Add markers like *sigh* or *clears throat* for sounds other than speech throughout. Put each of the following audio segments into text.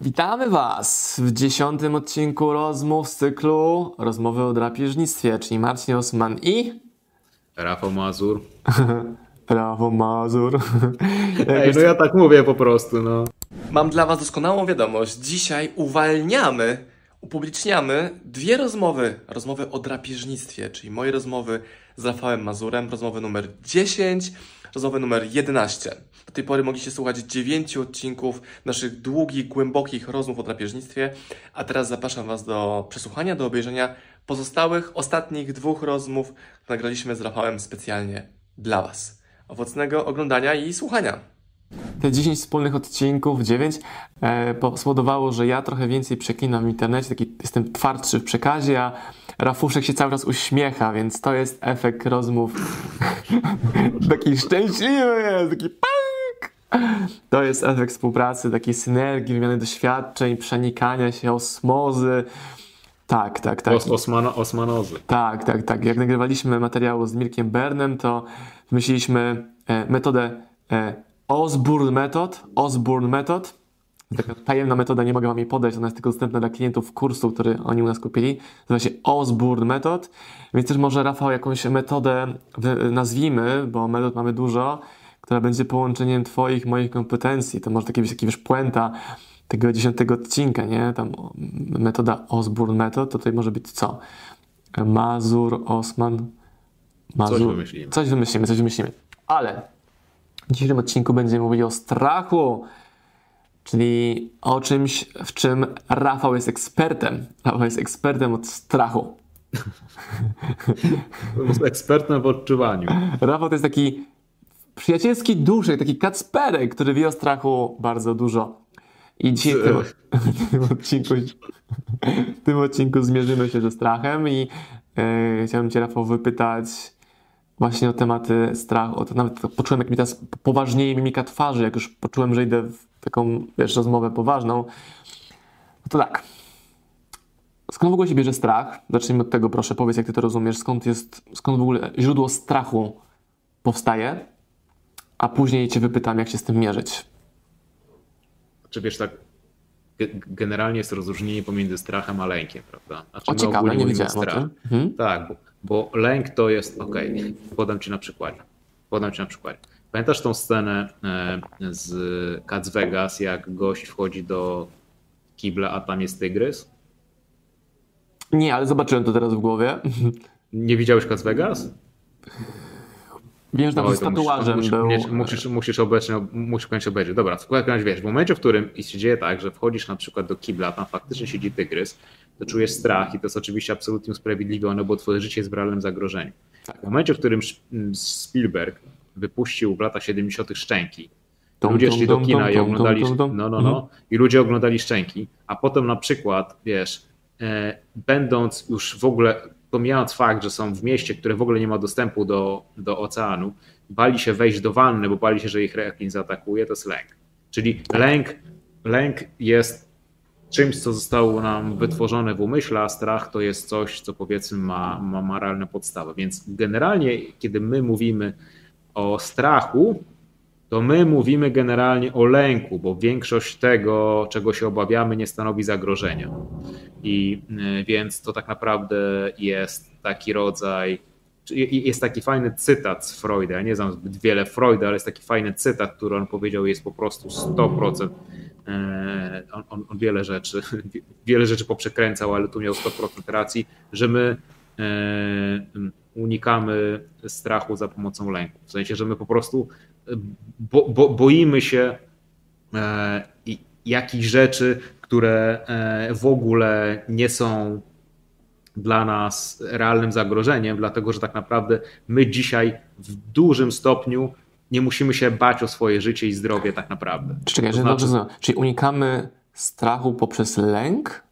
Witamy Was w dziesiątym odcinku rozmów z cyklu Rozmowy o drapieżnictwie, czyli Marcin Osman i Rafał Mazur. *laughs* Rafał Mazur. Ej, no ja tak mówię po prostu, no. Mam dla Was doskonałą wiadomość. Dzisiaj uwalniamy, upubliczniamy dwie rozmowy. Rozmowy o drapieżnictwie, czyli moje rozmowy z Rafałem Mazurem, rozmowy numer 10, rozmowy numer 11. Do tej pory mogliście słuchać 9 odcinków naszych długich, głębokich rozmów o drapieżnictwie, a teraz zapraszam Was do przesłuchania, do obejrzenia pozostałych, ostatnich dwóch rozmów, które nagraliśmy z Rafałem specjalnie dla Was. Owocnego oglądania i słuchania. Te 10 wspólnych odcinków, 9, e, po- spowodowało, że ja trochę więcej przeklinam w internecie, taki jestem twardszy w przekazie, a Rafuszek się cały czas uśmiecha, więc to jest efekt rozmów. *laughs* taki szczęśliwy jest, taki punk! To jest efekt współpracy, takiej synergii, wymiany doświadczeń, przenikania się, osmozy. Tak, tak, tak. Os Osmano Osmanozy. Tak, tak, tak. Jak nagrywaliśmy materiał z Mirkiem Bernem, to wymyśliliśmy e, metodę e, Osborne Method. Osborne Method. Taka tajemna metoda, nie mogę wam jej podać, ona jest tylko dostępna dla klientów kursu, który oni u nas kupili. Nazywa się Osborne Method. Więc też może Rafał jakąś metodę nazwijmy, bo metod mamy dużo, która będzie połączeniem twoich, moich kompetencji. To może taki być taki wiesz, puenta tego dziesiątego odcinka, nie? Tam o, metoda Osborne Method, to tutaj może być co? Mazur, Osman, Mazur. Coś wymyślimy. Coś wymyślimy, coś wymyślimy. Ale w dzisiejszym odcinku będziemy mówili o strachu, czyli o czymś, w czym Rafał jest ekspertem. Rafał jest ekspertem od strachu. *laughs* Jest ekspertem w odczuwaniu. Rafał to jest taki przyjacielski duszek, taki kacperek, który wie o strachu bardzo dużo. I dzisiaj w tym, *laughs* w tym odcinku, w tym odcinku zmierzymy się ze strachem i e, chciałem Cię, Rafał, wypytać właśnie o tematy strachu. O to nawet poczułem, jak mi teraz poważnieje mimika twarzy, jak już poczułem, że idę w taką, wiesz, rozmowę poważną. No to tak. Skąd w ogóle się bierze strach? Zacznijmy od tego, proszę, powiedz, jak Ty to rozumiesz. Skąd jest, skąd w ogóle źródło strachu powstaje? A później Cię wypytam, jak się z tym mierzyć. Czy wiesz, tak ge- generalnie jest rozróżnienie pomiędzy strachem a lękiem, prawda? Znaczy, O, ciekawe, nie wiedziałem o strach. tym. Mhm. Tak, bo, bo lęk to jest, okej, podam ci na przykładzie. Podam ci na przykładzie. Pamiętasz tą scenę e, z Cats Vegas, jak gość wchodzi do kibla, a tam jest tygrys? Nie, ale zobaczyłem to teraz w głowie. Nie widziałeś Cats Vegas? Wiem, że tam z tatuażem musisz, był. Musisz, musisz, musisz, obecnie, musisz koniecznie obejrzeć. Dobra, w każdym wiesz, w momencie, w którym się dzieje tak, że wchodzisz na przykład do kibla, tam faktycznie siedzi tygrys, to czujesz strach i to jest oczywiście absolutnie usprawiedliwione, bo twoje życie jest w realnym zagrożeniu. Tak. W momencie, w którym Sz- m, Spielberg wypuścił w latach 70. Szczęki, Tum, ludzie tum, szli do kina tum, i oglądali, no, no, Mhm. no, i ludzie oglądali Szczęki, a potem na przykład, wiesz, e, będąc już w ogóle, pomijając fakt, że są w mieście, które w ogóle nie ma dostępu do, do oceanu, bali się wejść do wanny, bo bali się, że ich rekin zaatakuje, to jest lęk. Czyli lęk, lęk jest czymś, co zostało nam wytworzone w umyśle, a strach to jest coś, co powiedzmy ma, ma, realne podstawy. Więc generalnie, kiedy my mówimy o strachu, to my mówimy generalnie o lęku, bo większość tego, czego się obawiamy, nie stanowi zagrożenia. I y, więc to tak naprawdę jest taki rodzaj. Jest taki fajny cytat z Freuda. Ja nie znam zbyt wiele Freuda, ale jest taki fajny cytat, który on powiedział, jest po prostu 100%. e, On, on, on wiele rzeczy, *laughs* wiele rzeczy poprzekręcał, ale tu miał 100% racji, że my e, unikamy strachu za pomocą lęku. W sensie, że my po prostu bo, bo, boimy się e, jakichś rzeczy, które e, w ogóle nie są dla nas realnym zagrożeniem, dlatego że tak naprawdę my dzisiaj w dużym stopniu nie musimy się bać o swoje życie i zdrowie tak naprawdę. Czekaj, To znaczy- dobrze. Czyli unikamy strachu poprzez lęk?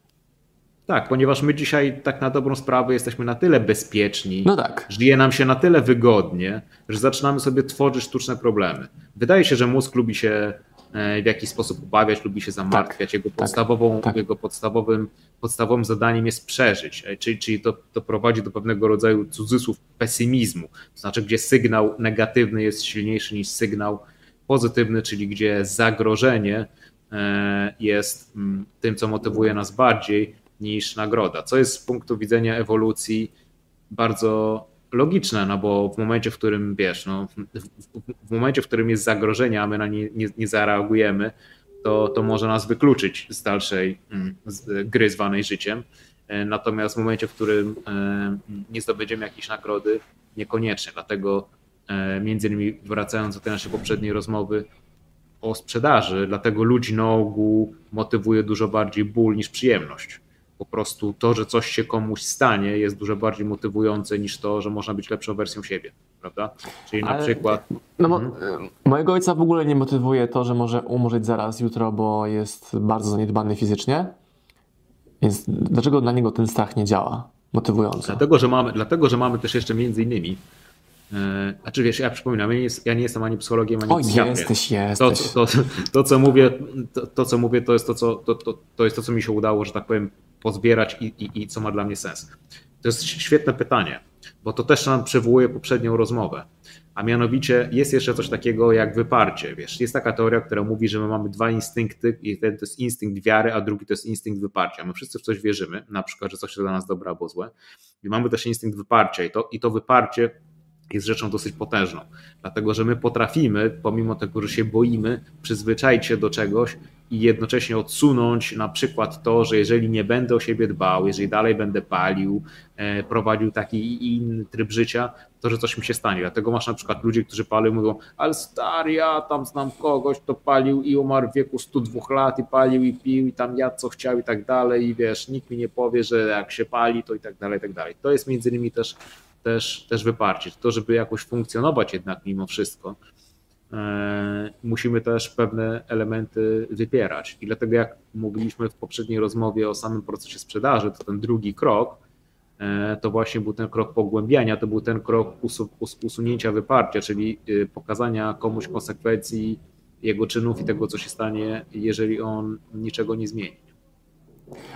Tak, ponieważ my dzisiaj tak na dobrą sprawę jesteśmy na tyle bezpieczni, No tak. żyje nam się na tyle wygodnie, że zaczynamy sobie tworzyć sztuczne problemy. Wydaje się, że mózg lubi się e, w jakiś sposób obawiać, lubi się zamartwiać. Jego, podstawową, tak. jego podstawowym, podstawowym zadaniem jest przeżyć, e, czyli, czyli to, to prowadzi do pewnego rodzaju cudzysłów pesymizmu, to znaczy gdzie sygnał negatywny jest silniejszy niż sygnał pozytywny, czyli gdzie zagrożenie e, jest mm, tym, co motywuje nas bardziej niż nagroda. Co jest z punktu widzenia ewolucji bardzo logiczne, no bo w momencie, w którym wiesz, no, w, w momencie, w którym jest zagrożenie, a my na nie, nie, nie zareagujemy, to, to może nas wykluczyć z dalszej mm, z gry zwanej życiem. E, natomiast w momencie, w którym e, nie zdobędziemy jakiejś nagrody, niekoniecznie. Dlatego e, między innymi wracając do tej naszej poprzedniej rozmowy o sprzedaży, dlatego ludzi na ogół motywuje dużo bardziej ból niż przyjemność. Po prostu to, że coś się komuś stanie, jest dużo bardziej motywujące niż to, że można być lepszą wersją siebie, prawda? Czyli na Ale, przykład. No, mhm. Mojego ojca w ogóle nie motywuje to, że może umrzeć zaraz jutro, bo jest bardzo zaniedbany fizycznie. Więc dlaczego dla niego ten strach nie działa motywująco? Dlatego, że mamy, dlatego, że mamy też jeszcze między innymi e, znaczy wiesz, ja przypominam, ja nie, jest, ja nie jestem ani psychologiem, ani o, jesteś, jesteś. To, to, to, co mówię, to, to, co mówię, to jest to, co, to, to, to jest to, co mi się udało, że tak powiem, pozbierać i, i, i co ma dla mnie sens. To jest świetne pytanie, bo to też nam przywołuje poprzednią rozmowę. A mianowicie jest jeszcze coś takiego jak wyparcie. Wiesz, jest taka teoria, która mówi, że my mamy dwa instynkty, jeden to jest instynkt wiary, a drugi to jest instynkt wyparcia. My wszyscy w coś wierzymy, na przykład, że coś jest dla nas dobre albo złe. I mamy też instynkt wyparcia, i to, i to wyparcie jest rzeczą dosyć potężną, dlatego że my potrafimy, pomimo tego, że się boimy, przyzwyczaić się do czegoś i jednocześnie odsunąć na przykład to, że jeżeli nie będę o siebie dbał, jeżeli dalej będę palił, e, prowadził taki inny tryb życia, to że coś mi się stanie. Dlatego masz na przykład ludzi, którzy palią mówią, ale stary, ja tam znam kogoś, kto palił i umarł w wieku 102 lat i palił i pił i tam jadł co chciał i tak dalej i wiesz, nikt mi nie powie, że jak się pali, to i tak dalej, i tak dalej. To jest między innymi też, też, też wyparcie. To, żeby jakoś funkcjonować jednak mimo wszystko, E, musimy też pewne elementy wypierać. I dlatego, jak mówiliśmy w poprzedniej rozmowie o samym procesie sprzedaży, to ten drugi krok e, to właśnie był ten krok pogłębiania, to był ten krok usunięcia wyparcia, czyli y, pokazania komuś konsekwencji jego czynów i tego, co się stanie, jeżeli on niczego nie zmieni.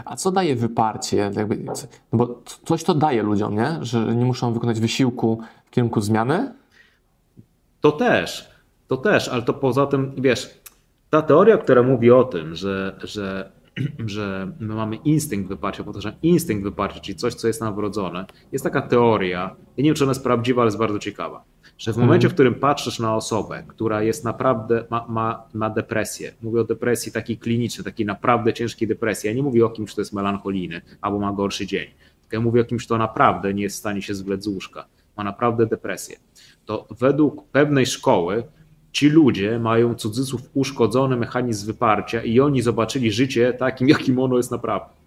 A co daje wyparcie? Jakby, no bo coś to daje ludziom, nie? że nie muszą wykonać wysiłku w kierunku zmiany? To też to też, ale to poza tym, wiesz, ta teoria, która mówi o tym, że, że, *clears throat* że my mamy instynkt wyparcia, powtarzam, instynkt wyparcia, czyli coś, co jest nam wrodzone, jest taka teoria, ja nie wiem, czy ona jest prawdziwa, ale jest bardzo ciekawa, że w mhm. momencie, w którym patrzysz na osobę, która jest naprawdę, ma, ma, ma depresję, mówię o depresji takiej klinicznej, takiej naprawdę ciężkiej depresji, ja nie mówię o kimś, kto jest melancholijny albo ma gorszy dzień, tylko ja mówię o kimś, kto naprawdę nie jest w stanie się zwlec z łóżka, ma naprawdę depresję, to według pewnej szkoły ci ludzie mają cudzysłów uszkodzony mechanizm wyparcia i oni zobaczyli życie takim, *laughs* jakim ono jest naprawdę.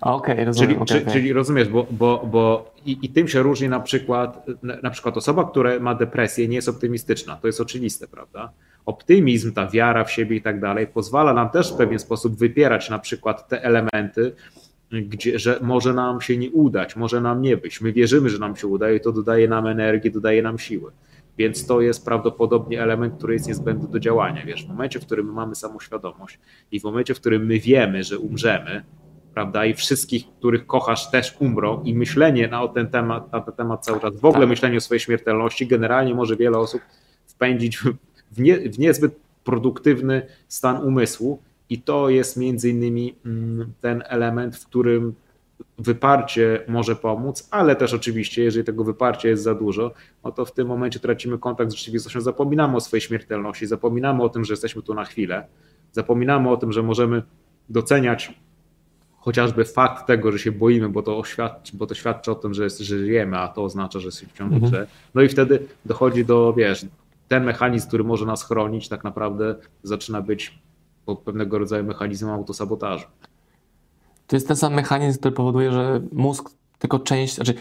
Okej, okay, rozumiem. Czyli, okay, okay. czyli rozumiesz, bo, bo, bo i, i, tym się różni na przykład, na przykład osoba, która ma depresję, nie jest optymistyczna. To jest oczywiste, prawda? Optymizm, ta wiara w siebie i tak dalej pozwala nam też w pewien sposób wypierać na przykład te elementy, gdzie, że może nam się nie udać, może nam nie być. My wierzymy, że nam się uda i to dodaje nam energii, dodaje nam siły. Więc to jest prawdopodobnie element, który jest niezbędny do działania. Wiesz, w momencie, w którym my mamy samoświadomość i w momencie, w którym my wiemy, że umrzemy, prawda, i wszystkich, których kochasz, też umrą, i myślenie na ten temat, na ten temat cały czas, w ogóle tak. myślenie o swojej śmiertelności, generalnie może wiele osób wpędzić w, nie, w niezbyt produktywny stan umysłu. I to jest między innymi mm, ten element, w którym wyparcie może pomóc, ale też oczywiście, jeżeli tego wyparcia jest za dużo, no to w tym momencie tracimy kontakt z rzeczywistością, zapominamy o swojej śmiertelności, zapominamy o tym, że jesteśmy tu na chwilę, zapominamy o tym, że możemy doceniać chociażby fakt tego, że się boimy, bo to, oświadczy, bo to świadczy o tym, że, jest, że żyjemy, a to oznacza, że jesteśmy wciąż mhm. grze. No i wtedy dochodzi do, wiesz, ten mechanizm, który może nas chronić, tak naprawdę zaczyna być pewnego rodzaju mechanizmem autosabotażu. To jest ten sam mechanizm, który powoduje, że mózg tylko część, znaczy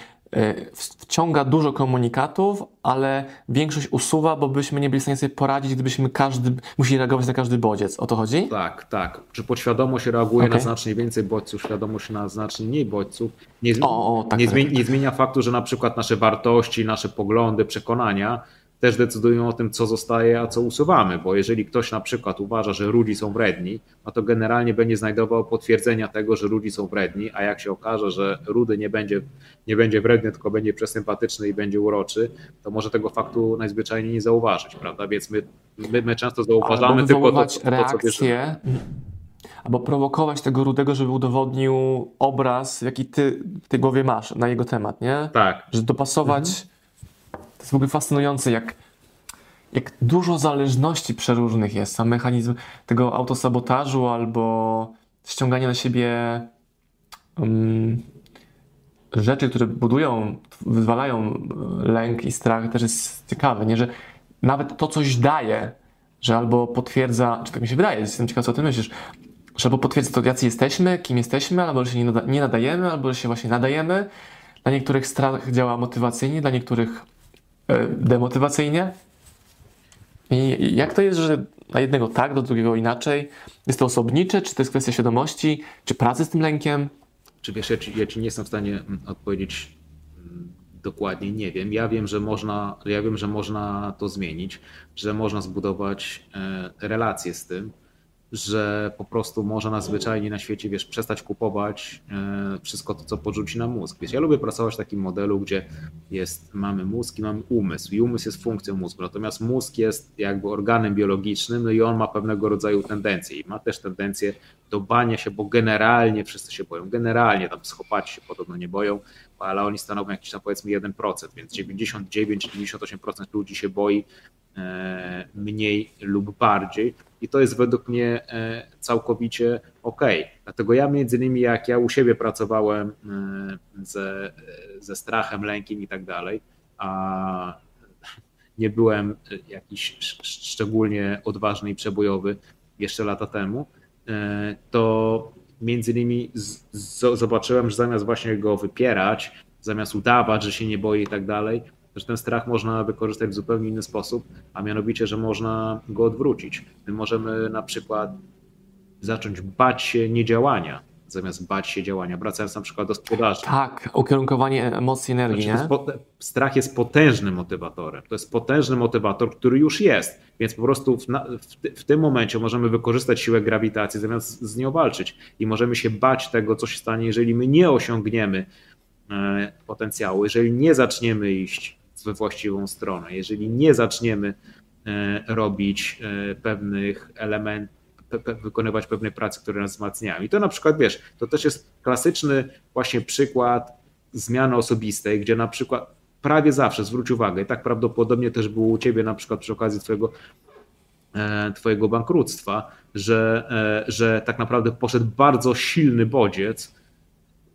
wciąga dużo komunikatów, ale większość usuwa, bo byśmy nie byli w stanie sobie poradzić, gdybyśmy każdy musieli reagować na każdy bodziec. O to chodzi? Tak, tak. Czy podświadomość reaguje okay. na znacznie więcej bodźców, świadomość na znacznie mniej bodźców. Nie, o, o, tak, nie, tak, tak. nie zmienia faktu, że na przykład nasze wartości, nasze poglądy, przekonania też decydują o tym, co zostaje, a co usuwamy, bo jeżeli ktoś na przykład uważa, że ludzi są wredni, no to generalnie będzie znajdował potwierdzenia tego, że ludzi są wredni, a jak się okaże, że rudy nie będzie, nie będzie wredny, tylko będzie przesympatyczny i będzie uroczy, to może tego faktu najzwyczajniej nie zauważyć, prawda? Więc my, my, my często zauważamy tylko to, to, to, co bierzemy albo prowokować tego rudego, żeby udowodnił obraz, jaki ty w tej głowie masz na jego temat, nie? Tak. Że dopasować. Mhm. Jest w ogóle fascynujące, jak, jak dużo zależności przeróżnych jest. Sam mechanizm tego autosabotażu albo ściągania na siebie um, rzeczy, które budują, wyzwalają lęk i strach, też jest ciekawe, nie? Że nawet to coś daje, że albo potwierdza, czy tak mi się wydaje, jestem ciekaw, co ty myślisz, że albo potwierdza to, jacy jesteśmy, kim jesteśmy, albo że się nie, nada, nie nadajemy, albo że się właśnie nadajemy. Dla niektórych strach działa motywacyjnie, dla niektórych e, demotywacyjnie. I jak to jest, że dla jednego tak, do drugiego inaczej? Jest to osobnicze, czy to jest kwestia świadomości, czy pracy z tym lękiem? Czy wiesz, ja ci, ja ci nie jestem w stanie mm, odpowiedzieć mm, dokładnie, nie wiem. Ja wiem, że można, ja wiem, że można to zmienić, że można zbudować e, relacje z tym że po prostu może na zwyczajnie na świecie, wiesz, przestać kupować e, wszystko to, co podrzuci na mózg. Wiesz, ja lubię pracować w takim modelu, gdzie jest, mamy mózg i mamy umysł. I umysł jest funkcją mózgu, natomiast mózg jest jakby organem biologicznym, no i on ma pewnego rodzaju tendencje. I ma też tendencję do bania się, bo generalnie wszyscy się boją, generalnie tam psychopaci się podobno nie boją, ale oni stanowią jakiś tam powiedzmy 1%, więc 99-98% ludzi się boi e, mniej lub bardziej i to jest według mnie e, całkowicie ok. Dlatego ja między innymi jak ja u siebie pracowałem e, ze, ze strachem, lękiem i tak dalej, a nie byłem jakiś szczególnie odważny i przebojowy jeszcze lata temu, e, to między innymi zobaczyłem, że zamiast właśnie go wypierać, zamiast udawać, że się nie boi i tak dalej, że ten strach można wykorzystać w zupełnie inny sposób, a mianowicie, że można go odwrócić. My możemy na przykład zacząć bać się niedziałania, zamiast bać się działania, wracając na przykład do sprzedaży. Tak, ukierunkowanie emocji, energii. Znaczy, jest, strach jest potężnym motywatorem. To jest potężny motywator, który już jest. Więc po prostu w, w, w, tym momencie możemy wykorzystać siłę grawitacji, zamiast z nią walczyć. I możemy się bać tego, co się stanie, jeżeli my nie osiągniemy e, potencjału, jeżeli nie zaczniemy iść we właściwą stronę. Jeżeli nie zaczniemy e, robić e, pewnych elementów, wykonywać pewne prace, które nas wzmacniają. I to na przykład, wiesz, to też jest klasyczny właśnie przykład zmiany osobistej, gdzie na przykład prawie zawsze, zwróć uwagę, i tak prawdopodobnie też było u ciebie na przykład przy okazji twojego e, twojego bankructwa, że, że tak naprawdę poszedł bardzo silny bodziec,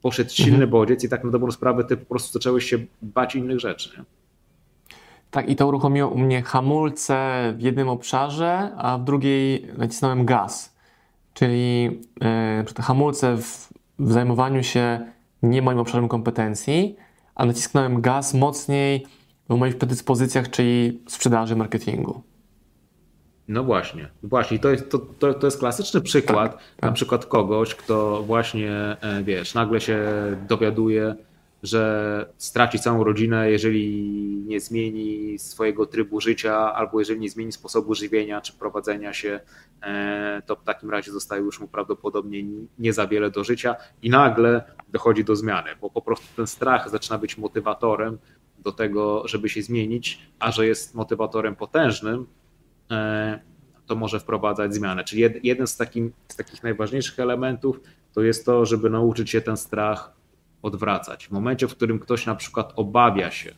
poszedł silny mhm. bodziec i tak na dobrą sprawę ty po prostu zacząłeś się bać innych rzeczy. Nie? Tak, i to uruchomiło u mnie hamulce w jednym obszarze, a w drugiej nacisnąłem gaz. Czyli yy, hamulce w, w zajmowaniu się nie moim obszarem kompetencji, a nacisknąłem gaz mocniej w moich predyspozycjach, czyli sprzedaży, marketingu. No właśnie, właśnie. To jest, to, to, to jest klasyczny przykład, tak, tak. na przykład kogoś, kto właśnie, e, wiesz, nagle się dowiaduje, że straci całą rodzinę, jeżeli nie zmieni swojego trybu życia, albo jeżeli nie zmieni sposobu żywienia czy prowadzenia się, e, to w takim razie zostaje już mu prawdopodobnie nie za wiele do życia i nagle dochodzi do zmiany, bo po prostu ten strach zaczyna być motywatorem do tego, żeby się zmienić, a że jest motywatorem potężnym, e, to może wprowadzać zmianę. Czyli jeden z, takim, z takich najważniejszych elementów to jest to, żeby nauczyć się ten strach odwracać. W momencie, w którym ktoś na przykład obawia się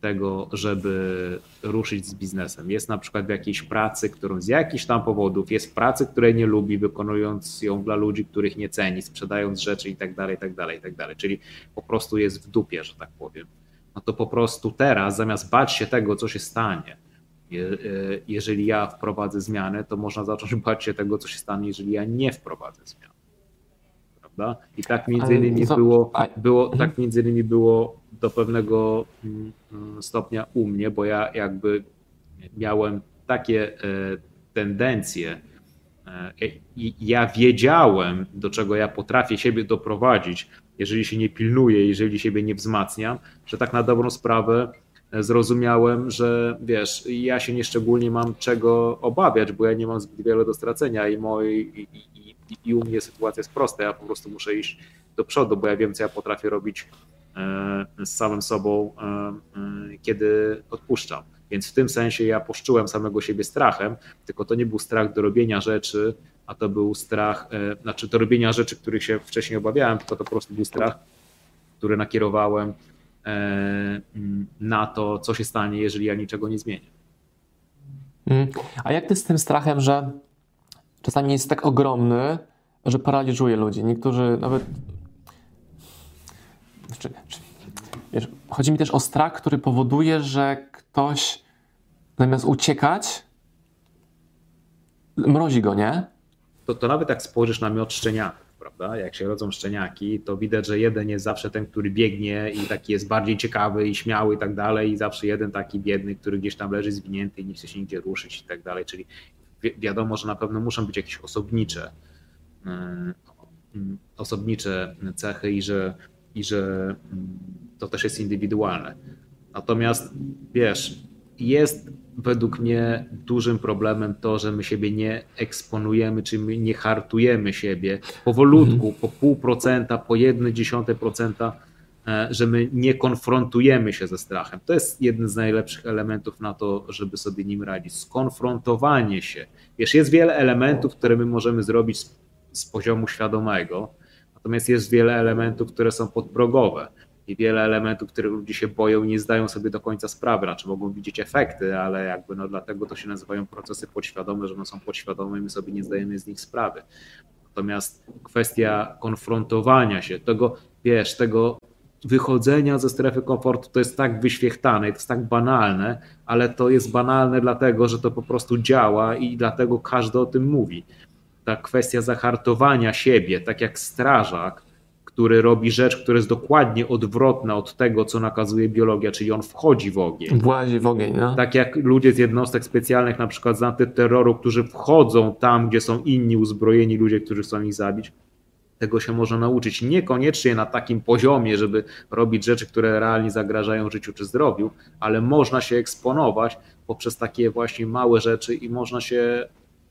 tego, żeby ruszyć z biznesem, jest na przykład w jakiejś pracy, którą z jakichś tam powodów jest w pracy, której nie lubi, wykonując ją dla ludzi, których nie ceni, sprzedając rzeczy i tak dalej, tak dalej, tak dalej. Czyli po prostu jest w dupie, że tak powiem. No to po prostu teraz, zamiast bać się tego, co się stanie, e, jeżeli ja wprowadzę zmianę, to można zacząć bać się tego, co się stanie, jeżeli ja nie wprowadzę zmian prawda? I tak między innymi było, było, tak mhm. między innymi było do pewnego mm, mm, stopnia u mnie, bo ja jakby miałem takie e, tendencje e, i ja wiedziałem, do czego ja potrafię siebie doprowadzić, jeżeli się nie pilnuję, jeżeli siebie nie wzmacniam, że tak na dobrą sprawę zrozumiałem, że wiesz, ja się nieszczególnie mam czego obawiać, bo ja nie mam zbyt wiele do stracenia i, moi, i, i, i u mnie sytuacja jest prosta, ja po prostu muszę iść do przodu, bo ja wiem, co ja potrafię robić z samym sobą, kiedy odpuszczam. Więc w tym sensie ja poszczułem samego siebie strachem, tylko to nie był strach do robienia rzeczy, a to był strach, e, znaczy do robienia rzeczy, których się wcześniej obawiałem, tylko to po prostu był strach, który nakierowałem e, na to, co się stanie, jeżeli ja niczego nie zmienię. Mm. A jak ty z tym strachem, że czasami jest tak ogromny, że paraliżuje ludzi? Niektórzy nawet. Znaczy, wiesz, chodzi mi też o strach, który powoduje, że ktoś zamiast uciekać, mrozi go, nie? To, to nawet jak spojrzysz na miot szczeniaków, prawda? Jak się rodzą szczeniaki, to widać, że jeden jest zawsze ten, który biegnie i taki jest bardziej ciekawy i śmiały i tak dalej, i zawsze jeden taki biedny, który gdzieś tam leży zwinięty i nie chce się nigdzie ruszyć i tak dalej. Czyli wi wiadomo, że na pewno muszą być jakieś osobnicze, yy, osobnicze cechy i że, i że yy, to też jest indywidualne. Natomiast wiesz, jest według mnie dużym problemem to, że my siebie nie eksponujemy, czy my nie hartujemy siebie powolutku, mhm. po pół procenta, po jedne dziesiąte procenta, e, że my nie konfrontujemy się ze strachem. To jest jeden z najlepszych elementów na to, żeby sobie nim radzić. Skonfrontowanie się. Wiesz, jest wiele elementów, które my możemy zrobić z, z poziomu świadomego, natomiast jest wiele elementów, które są podprogowe i wiele elementów, których ludzie się boją, nie zdają sobie do końca sprawy, znaczy mogą widzieć efekty, ale jakby no dlatego to się nazywają procesy podświadome, że one są podświadome i my sobie nie zdajemy z nich sprawy. Natomiast kwestia konfrontowania się, tego, wiesz, tego wychodzenia ze strefy komfortu to jest tak wyświechtane, to jest tak banalne, ale to jest banalne dlatego, że to po prostu działa i dlatego każdy o tym mówi. Ta kwestia zahartowania siebie, tak jak strażak, który robi rzecz, która jest dokładnie odwrotna od tego, co nakazuje biologia, czyli on wchodzi w ogień. Włazi w ogień, no. Tak jak ludzie z jednostek specjalnych, na przykład z antyterroru, którzy wchodzą tam, gdzie są inni uzbrojeni ludzie, którzy chcą ich zabić. Tego się można nauczyć. Niekoniecznie na takim poziomie, żeby robić rzeczy, które realnie zagrażają życiu czy zdrowiu, ale można się eksponować poprzez takie właśnie małe rzeczy i można się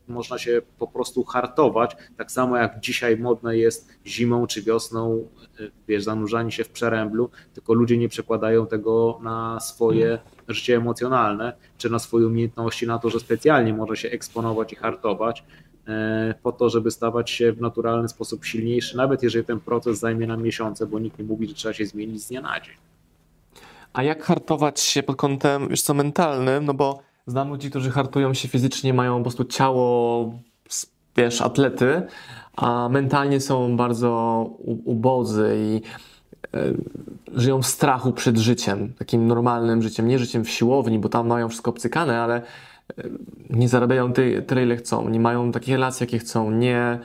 można się po prostu hartować, tak samo jak dzisiaj modne jest zimą czy wiosną, y, wiesz, zanurzanie się w przeręblu, tylko ludzie nie przekładają tego na swoje życie emocjonalne, czy na swoje umiejętności, na to, że specjalnie może się eksponować i hartować, po to, żeby stawać się w naturalny sposób silniejszy, nawet jeżeli ten proces zajmie nam miesiące, bo nikt nie mówi, że trzeba się zmienić z dnia na dzień. A jak hartować się pod kątem, wiesz co, mentalnym, no bo Znam ludzi, którzy hartują się fizycznie, mają po prostu ciało, wiesz, atlety, a mentalnie są bardzo ubodzy i e, żyją w strachu przed życiem, takim normalnym życiem, nie życiem w siłowni, bo tam mają wszystko obcykane, ale e, nie zarabiają tyle, ile chcą, nie mają takich relacji, jakie chcą, nie,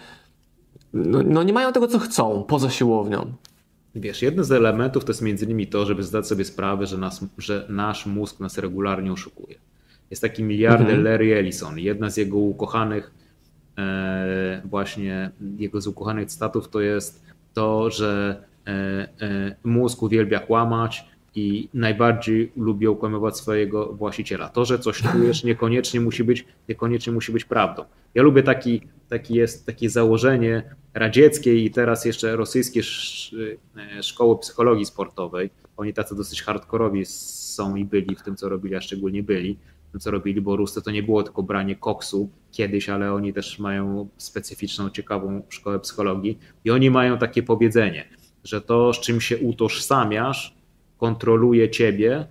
no, no, nie mają tego, co chcą poza siłownią. Wiesz, jeden z elementów to jest między innymi to, żeby zdać sobie sprawę, że, nas, że nasz mózg nas regularnie oszukuje. Jest taki miliarder mhm. Larry Ellison. Jedna z jego ukochanych e, właśnie jego z ukochanych statów to jest to, że e, e, mózg uwielbia kłamać i najbardziej lubi okłamywać swojego właściciela. To, że coś czujesz, niekoniecznie musi być, niekoniecznie musi być prawdą. Ja lubię taki, taki jest takie założenie radzieckie i teraz jeszcze rosyjskie szkoły psychologii sportowej. Oni tacy dosyć hardkorowi są i byli w tym, co robili, a szczególnie byli co robili, bo Ruscy to nie było tylko branie koksu kiedyś, ale oni też mają specyficzną, ciekawą szkołę psychologii i oni mają takie powiedzenie, że to, z czym się utożsamiasz, kontroluje ciebie,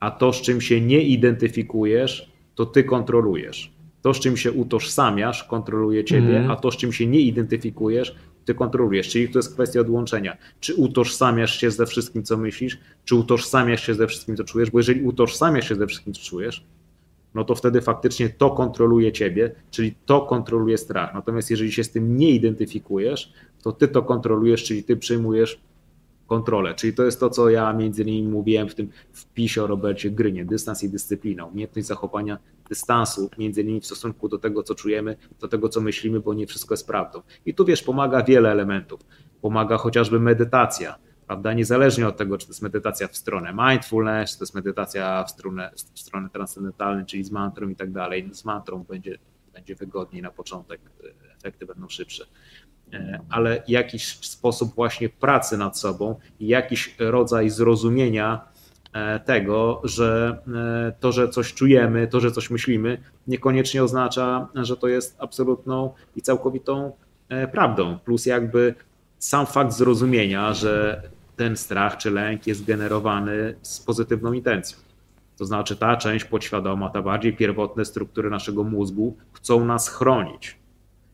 a to, z czym się nie identyfikujesz, to ty kontrolujesz. To, z czym się utożsamiasz, kontroluje ciebie, mm. a to, z czym się nie identyfikujesz, ty kontrolujesz. Czyli to jest kwestia odłączenia. Czy utożsamiasz się ze wszystkim, co myślisz, czy utożsamiasz się ze wszystkim, co czujesz, bo jeżeli utożsamiasz się ze wszystkim, co czujesz, no to wtedy faktycznie to kontroluje ciebie, czyli to kontroluje strach. Natomiast jeżeli się z tym nie identyfikujesz, to ty to kontrolujesz, czyli ty przyjmujesz kontrolę. Czyli to jest to, co ja między innymi mówiłem w tym wpisie o Robercie Grynie, dystans i dyscyplina, umiejętność zachowania dystansu między innymi w stosunku do tego, co czujemy, do tego, co myślimy, bo nie wszystko jest prawdą. I tu wiesz, pomaga wiele elementów. Pomaga chociażby medytacja, prawda? Niezależnie od tego, czy to jest medytacja w stronę mindfulness, czy to jest medytacja w stronę, w stronę transcendentalną, czyli z mantrą i tak dalej. Z mantrą będzie, będzie wygodniej na początek, efekty będą szybsze. E, ale jakiś sposób właśnie pracy nad sobą i jakiś rodzaj zrozumienia e, tego, że e, to, że coś czujemy, to, że coś myślimy, niekoniecznie oznacza, że to jest absolutną i całkowitą prawdą. Plus jakby sam fakt zrozumienia, że ten strach czy lęk jest generowany z pozytywną intencją. To znaczy ta część podświadoma, ta bardziej pierwotne struktury naszego mózgu chcą nas chronić.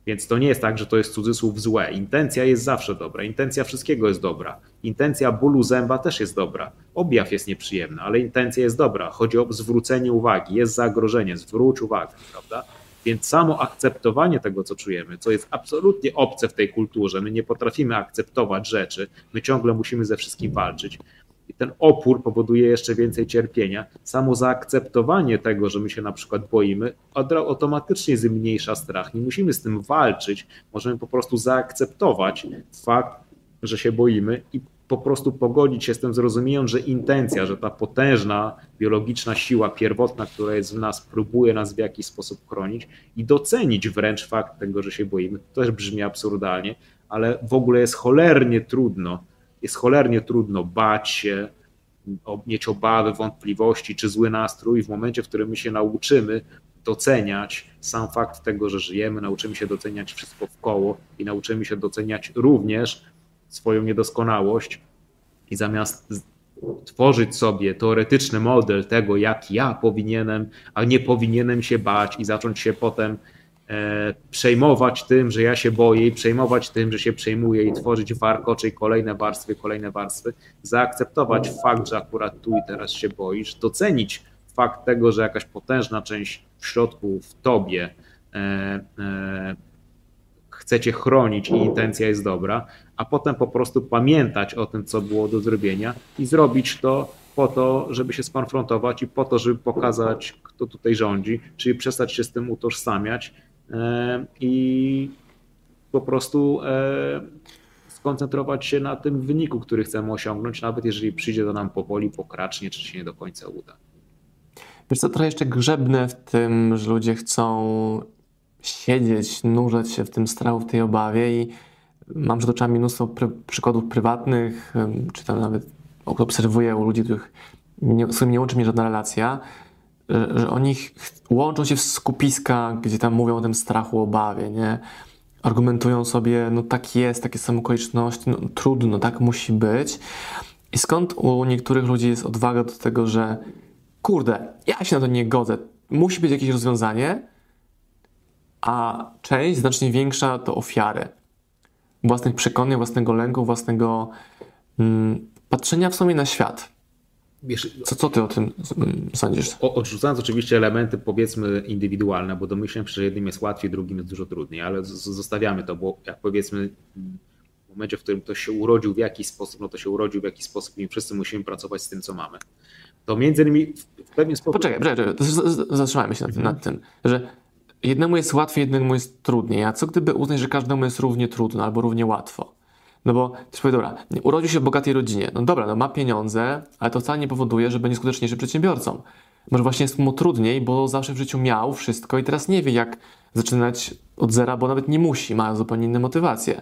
Więc to nie jest tak, że to jest cudzysłów złe. Intencja jest zawsze dobra. Intencja wszystkiego jest dobra. Intencja bólu zęba też jest dobra. Objaw jest nieprzyjemny, ale intencja jest dobra. Chodzi o zwrócenie uwagi. Jest zagrożenie, zwróć uwagę, prawda? Więc samo akceptowanie tego, co czujemy, co jest absolutnie obce w tej kulturze, my nie potrafimy akceptować rzeczy, my ciągle musimy ze wszystkim walczyć. I ten opór powoduje jeszcze więcej cierpienia. Samo zaakceptowanie tego, że my się na przykład boimy, automatycznie zmniejsza strach. Nie musimy z tym walczyć, możemy po prostu zaakceptować fakt, że się boimy i po prostu pogodzić się z tym, zrozumieniем, że intencja, że ta potężna biologiczna siła pierwotna, która jest w nas, próbuje nas w jakiś sposób chronić i docenić wręcz fakt tego, że się boimy. To też brzmi absurdalnie, ale w ogóle jest cholernie trudno, jest cholernie trudno bać się, mieć obawy, wątpliwości czy zły nastrój. W momencie, w którym my się nauczymy doceniać sam fakt tego, że żyjemy, nauczymy się doceniać wszystko w koło i nauczymy się doceniać również swoją niedoskonałość i zamiast tworzyć sobie teoretyczny model tego, jak ja powinienem, a nie powinienem się bać i zacząć się potem przejmować tym, że ja się boję i przejmować tym, że się przejmuję i tworzyć warkocze i kolejne warstwy, kolejne warstwy, zaakceptować fakt, że akurat tu i teraz się boisz, docenić fakt tego, że jakaś potężna część w środku, w tobie e, e, chcecie chronić i intencja jest dobra, a potem po prostu pamiętać o tym, co było do zrobienia i zrobić to po to, żeby się skonfrontować i po to, żeby pokazać, kto tutaj rządzi, czyli przestać się z tym utożsamiać e, i po prostu e, skoncentrować się na tym wyniku, który chcemy osiągnąć, nawet jeżeli przyjdzie to nam powoli, pokracznie, czy się nie do końca uda. Wiesz co, trochę jeszcze grzebne w tym, że ludzie chcą siedzieć, nurzać się w tym strachu, w tej obawie i mam przed oczami mnóstwo pr przykładów prywatnych, czy tam nawet obserwuję u ludzi, których nie, z którymi nie łączy mnie żadna relacja, że, że oni łączą się w skupiska, gdzie tam mówią o tym strachu, obawie, nie? Argumentują sobie, no tak jest, takie są okoliczności, no trudno, tak musi być. I skąd u niektórych ludzi jest odwaga do tego, że kurde, ja się na to nie godzę, musi być jakieś rozwiązanie, a część znacznie większa to ofiary własnych przekonań, własnego lęku, własnego mm, patrzenia w sumie na świat. Co, co ty o tym sądzisz? Odrzucając oczywiście elementy powiedzmy indywidualne, bo domyślam się, że jednym jest łatwiej, drugim jest dużo trudniej, ale zostawiamy to, bo jak powiedzmy w momencie, w którym ktoś się urodził w jakiś sposób, no to się urodził w jakiś sposób i wszyscy musimy pracować z tym, co mamy. To między innymi w pewien sposób... Poczekaj, poczekaj, zatrzymajmy się nad, nad tym, że jednemu jest łatwiej, jednemu jest trudniej. A co gdyby uznać, że każdemu jest równie trudno albo równie łatwo? No bo też powie, dobra, urodził się w bogatej rodzinie. No dobra, no ma pieniądze, ale to wcale nie powoduje, że będzie skuteczniejszym przedsiębiorcą. Może właśnie jest mu trudniej, bo zawsze w życiu miał wszystko i teraz nie wie, jak zaczynać od zera, bo nawet nie musi, ma zupełnie inne motywacje.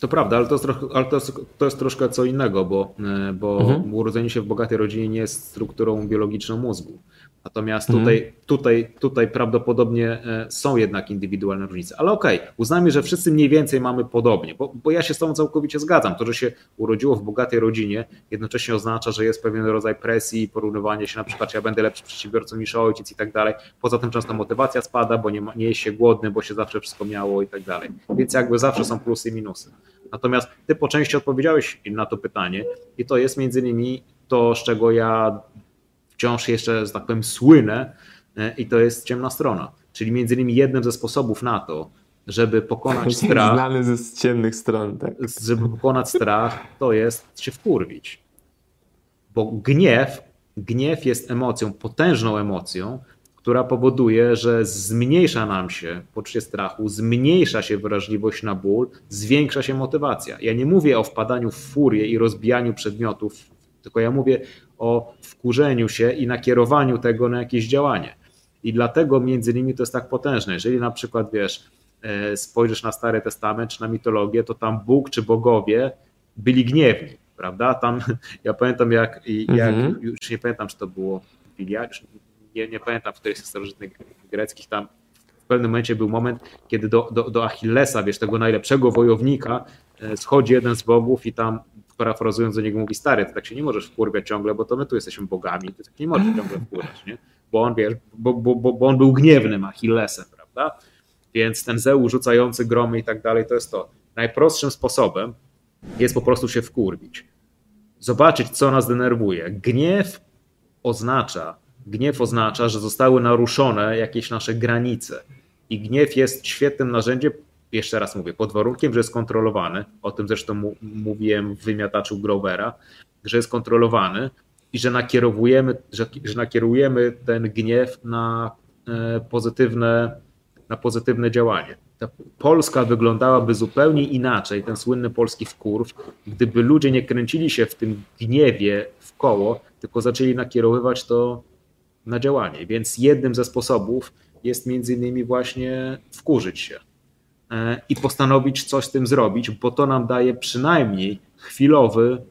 To prawda, ale to jest, trochę, ale to jest, to jest troszkę co innego, bo, e, bo mhm. urodzenie się w bogatej rodzinie nie jest strukturą biologiczną mózgu. Natomiast mhm. tutaj, tutaj, tutaj prawdopodobnie e, są jednak indywidualne różnice. Ale okej, okay, uznajmy, że wszyscy mniej więcej mamy podobnie, bo, bo ja się z Tobą całkowicie zgadzam. To, że się urodziło w bogatej rodzinie, jednocześnie oznacza, że jest pewien rodzaj presji, porównywanie się na przykład, czy ja będę lepszy przedsiębiorcą niż ojciec i tak dalej. Poza tym często motywacja spada, bo nie, ma, nie jest się głodny, bo się zawsze wszystko miało i tak dalej. Więc jakby zawsze są plusy i minusy. Natomiast Ty po części odpowiedziałeś na to pytanie i to jest między innymi to, z czego ja wciąż jeszcze, że tak powiem, słynę e, i to jest ciemna strona. Czyli między innymi jednym ze sposobów na to, żeby pokonać strach. Znany ze ciemnych stron, tak. Żeby pokonać strach, to jest się wkurwić. Bo gniew, gniew jest emocją, potężną emocją, która powoduje, że zmniejsza nam się poczucie strachu, zmniejsza się wrażliwość na ból, zwiększa się motywacja. Ja nie mówię o wpadaniu w furię i rozbijaniu przedmiotów, tylko ja mówię o wkurzeniu się i nakierowaniu tego na jakieś działanie. I dlatego między innymi to jest tak potężne. Jeżeli na przykład wiesz, e, spojrzysz na Stary Testament czy na mitologię, to tam Bóg czy bogowie byli gniewni, prawda? Tam *laughs* ja pamiętam jak, jak mhm. już nie pamiętam, czy to było Bilia, nie, nie pamiętam, w której z starożytnych greckich tam w pewnym momencie był moment, kiedy do, do, do Achillesa, wiesz, tego najlepszego wojownika, e, schodzi jeden z bogów i tam parafrazując do niego mówi, stary, ty tak się nie możesz wkurwiać ciągle, bo to my tu jesteśmy bogami, ty tak nie możesz ciągle wkurwiać, nie? Bo on, wiesz, bo, bo, bo, bo on był gniewnym Achillesem, prawda? Więc ten Zeus rzucający gromy i tak dalej, to jest to. Najprostszym sposobem jest po prostu się wkurwić. Zobaczyć, co nas denerwuje. Gniew oznacza, Gniew oznacza, że zostały naruszone jakieś nasze granice. I gniew jest świetnym narzędziem, jeszcze raz mówię, pod warunkiem, że jest kontrolowany. O tym zresztą mówiłem w wymiataczu Grovera, że jest kontrolowany i że nakierowujemy, że, że nakierujemy ten gniew na e, pozytywne, na pozytywne działanie. Ta Polska wyglądałaby zupełnie inaczej, ten słynny polski wkurw, gdyby ludzie nie kręcili się w tym gniewie w koło, tylko zaczęli nakierowywać to na działanie. Więc jednym ze sposobów jest między innymi właśnie wkurzyć się i postanowić coś z tym zrobić, bo to nam daje przynajmniej chwilowy,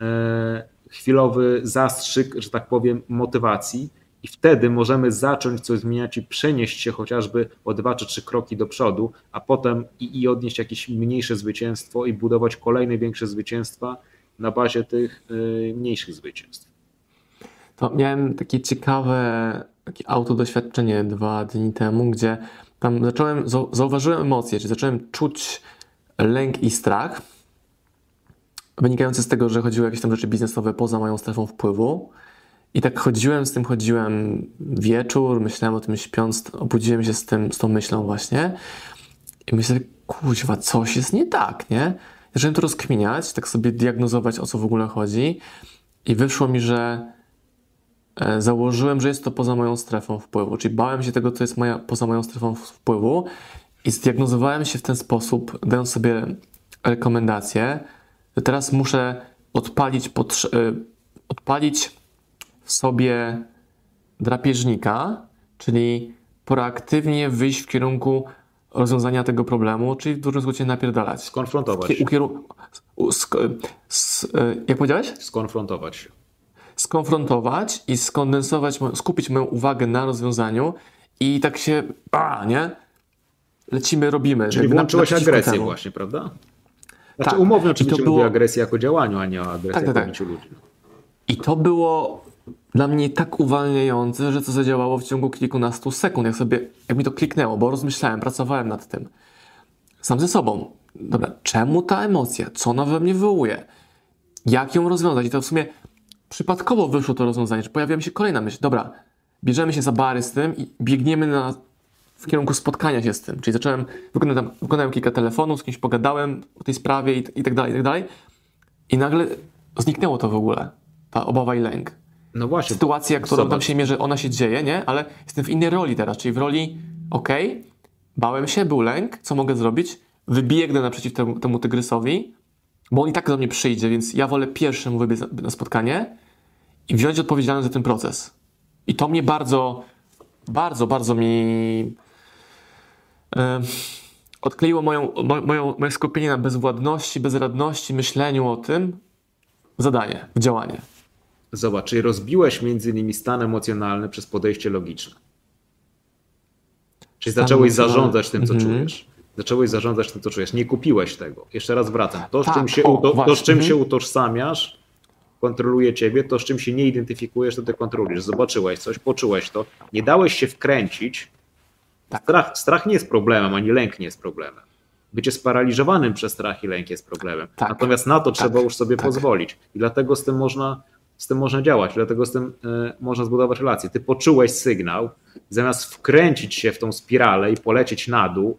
e, chwilowy zastrzyk, że tak powiem, motywacji. I wtedy możemy zacząć coś zmieniać i przenieść się chociażby o dwa czy trzy kroki do przodu, a potem i, i odnieść jakieś mniejsze zwycięstwo i budować kolejne większe zwycięstwa na bazie tych y, mniejszych zwycięstw to miałem takie ciekawe takie autodoświadczenie dwa dni temu, gdzie tam zacząłem, zauważyłem emocje, czyli zacząłem czuć lęk i strach wynikający z tego, że chodziły jakieś tam rzeczy biznesowe poza moją strefą wpływu. I tak chodziłem z tym, chodziłem wieczór, myślałem o tym śpiąc, obudziłem się z, tym, z tą myślą właśnie i myślę, kuźwa, coś jest nie tak, nie? Zacząłem to rozkminiać, tak sobie diagnozować, o co w ogóle chodzi i wyszło mi, że założyłem, że jest to poza moją strefą wpływu, czyli bałem się tego, co jest moja, poza moją strefą wpływu i zdiagnozowałem się w ten sposób, dając sobie rekomendacje, że teraz muszę odpalić, e, odpalić w sobie drapieżnika, czyli proaktywnie wyjść w kierunku rozwiązania tego problemu, czyli w dużym skrócie napierdalać. Skonfrontować. E, jak powiedziałeś? Skonfrontować skonfrontować i skondensować, skupić moją uwagę na rozwiązaniu i tak się, a, nie? Lecimy, robimy. Czyli włączyłeś agresję temu. właśnie, prawda? Znaczy tak. umownie oczywiście było... mówię o agresji jako działaniu, a nie o agresji tak, tak, tak. ludzi. I to było dla mnie tak uwalniające, że to zadziałało w ciągu kilkunastu sekund, jak sobie, jak mi to kliknęło, bo rozmyślałem, pracowałem nad tym. Sam ze sobą. Dobra, czemu ta emocja? Co ona we mnie wywołuje? Jak ją rozwiązać? I to w sumie przypadkowo wyszło to rozwiązanie, że pojawiła mi się kolejna myśl. Dobra, bierzemy się za bary z tym i biegniemy na, w kierunku spotkania się z tym. Czyli zacząłem, wykonałem, wykonałem kilka telefonów, z kimś pogadałem o tej sprawie i, i tak dalej, i tak dalej. I nagle zniknęło to w ogóle. Ta obawa i lęk. No właśnie. Sytuacja, którą tam się mierzy, ona się dzieje, nie? Ale jestem w innej roli teraz, czyli w roli, okej, okay, bałem się, był lęk, co mogę zrobić? Wybiegnę naprzeciw temu, temu tygrysowi, bo on i tak do mnie przyjdzie, więc ja wolę pierwszemu wybiec na spotkanie i wziąć odpowiedzialność za ten proces. I to mnie bardzo, bardzo, bardzo mi odkleiło moją, moją, moje skupienie na bezwładności, bezradności, myśleniu o tym w zadanie, w działanie. Zobacz, czyli rozbiłeś między innymi stan emocjonalny przez podejście logiczne. Czyli zacząłeś zarządzać tym, co mm -hmm. czujesz zacząłeś zarządzać tym, co czujesz. Nie kupiłeś tego. Jeszcze raz wracam. To, z tak, czym, się, o, to, to, z czym się utożsamiasz, kontroluje ciebie, to z czym się nie identyfikujesz, to ty kontrolujesz. Zobaczyłeś coś, poczułeś to, nie dałeś się wkręcić. Tak. Strach, strach nie jest problemem, ani lęk nie jest problemem. Bycie sparaliżowanym przez strach i lęk jest problemem. Tak. Natomiast na to tak. trzeba już sobie tak. pozwolić. I dlatego z tym można, z tym można działać, dlatego z tym y, można zbudować relacje. Ty poczułeś sygnał, zamiast wkręcić się w tą spiralę i polecieć na dół,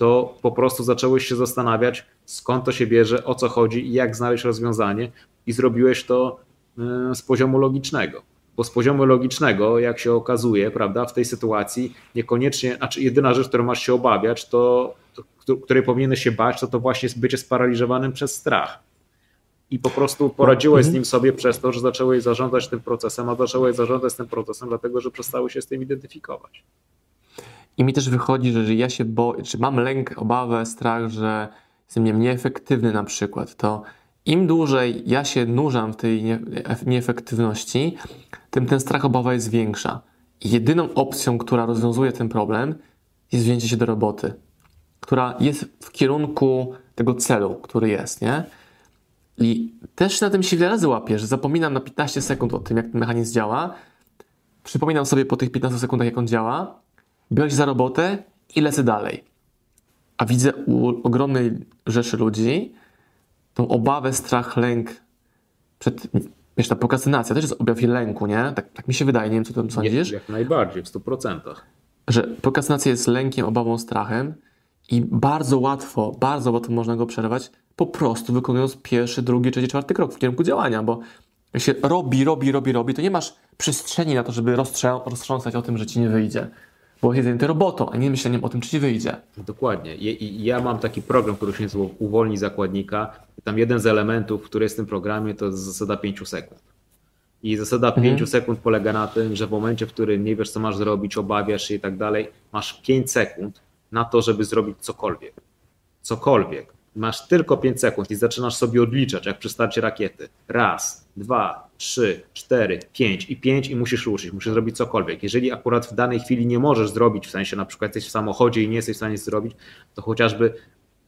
to po prostu zacząłeś się zastanawiać, skąd to się bierze, o co chodzi i jak znaleźć rozwiązanie, i zrobiłeś to e, z poziomu logicznego. bo z poziomu logicznego, jak się okazuje, prawda, w tej sytuacji niekoniecznie, znaczy jedyna rzecz, którą masz się obawiać, to, to której powinieneś się bać, to to właśnie bycie sparaliżowanym przez strach. I po prostu poradziłeś z mhm. nim sobie przez to, że zacząłeś zarządzać tym procesem, a zacząłeś zarządzać tym procesem, dlatego że przestały się z tym identyfikować. I mi też wychodzi, że jeżeli ja się boję, czy mam lęk, obawę, strach, że jestem nieefektywny na przykład, to im dłużej ja się nurzam w tej nieefektywności, tym ten strach, obawa jest większa. I jedyną opcją, która rozwiązuje ten problem, jest wzięcie się do roboty, która jest w kierunku tego celu, który jest, nie? I też na tym się wiele razy łapię, że zapominam na 15 sekund o tym, jak ten mechanizm działa, przypominam sobie po tych 15 sekundach, jak on działa, biorę się za robotę i lecę dalej. A widzę u ogromnej rzeszy ludzi tą obawę, strach, lęk przed Wiesz, ta prokrastynacja też jest objaw lęku, nie? Tak, tak mi się wydaje, nie wiem, co ty sądzisz. Jak, jak najbardziej, w 100%. Że prokrastynacja jest lękiem, obawą, strachem i bardzo łatwo, bardzo łatwo można go przerwać po prostu wykonując pierwszy, drugi, trzeci, czwarty krok w kierunku działania, bo jak się robi, robi, robi, robi, to nie masz przestrzeni na to, żeby roztrząsać o tym, że ci nie wyjdzie. Bo jest zajęty robotą, a nie myśleniem o tym, czy ci wyjdzie. Dokładnie. Ja mam taki program, który się nazywa Uwolni zakładnika. Tam jeden z elementów, który jest w tym programie, to jest zasada 5 sekund. I zasada mhm. 5 sekund polega na tym, że w momencie, w którym nie wiesz, co masz zrobić, obawiasz się i tak dalej, masz 5 sekund na to, żeby zrobić cokolwiek. Cokolwiek. Masz tylko 5 sekund i zaczynasz sobie odliczać, jak przy starcie rakiety. Raz, dwa, trzy, cztery, pięć i pięć i musisz ruszyć, musisz zrobić cokolwiek. Jeżeli akurat w danej chwili nie możesz zrobić, w sensie na przykład jesteś w samochodzie i nie jesteś w stanie zrobić, to chociażby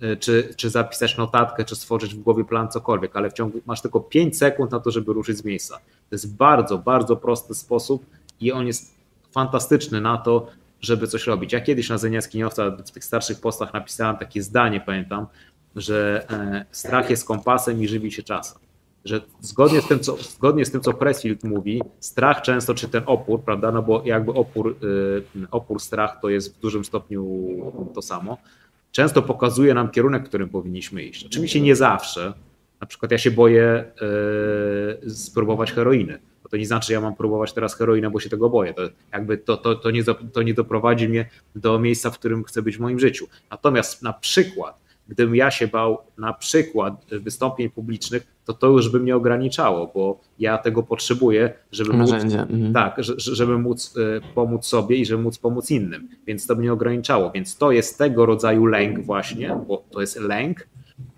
e, czy, czy zapisać notatkę, czy stworzyć w głowie plan, cokolwiek, ale w ciągu masz tylko 5 sekund na to, żeby ruszyć z miejsca. To jest bardzo, bardzo prosty sposób i on jest fantastyczny na to, żeby coś robić. Ja kiedyś na Zeniaskiniowca w tych starszych postach napisałem takie zdanie, pamiętam, że e, strach jest kompasem i żywi się czasem. Że zgodnie z tym, co, zgodnie z tym, co Pressfield mówi, strach często, czy ten opór, prawda, no bo jakby opór, e, opór, strach to jest w dużym stopniu to samo, często pokazuje nam kierunek, w którym powinniśmy iść. Oczywiście nie zawsze. Na przykład ja się boję yy, spróbować heroiny. To nie znaczy, że ja mam próbować teraz heroinę, bo się tego boję. To jakby to, to, to, nie, to nie doprowadzi mnie do miejsca, w którym chcę być w moim życiu. Natomiast na przykład Gdybym ja się bał na przykład wystąpień publicznych, to to już by mnie ograniczało, bo ja tego potrzebuję, żeby móc, mhm. tak, żeby móc e, pomóc sobie i żeby móc pomóc innym. Więc to mnie ograniczało. Więc to jest tego rodzaju lęk właśnie, bo to jest lęk,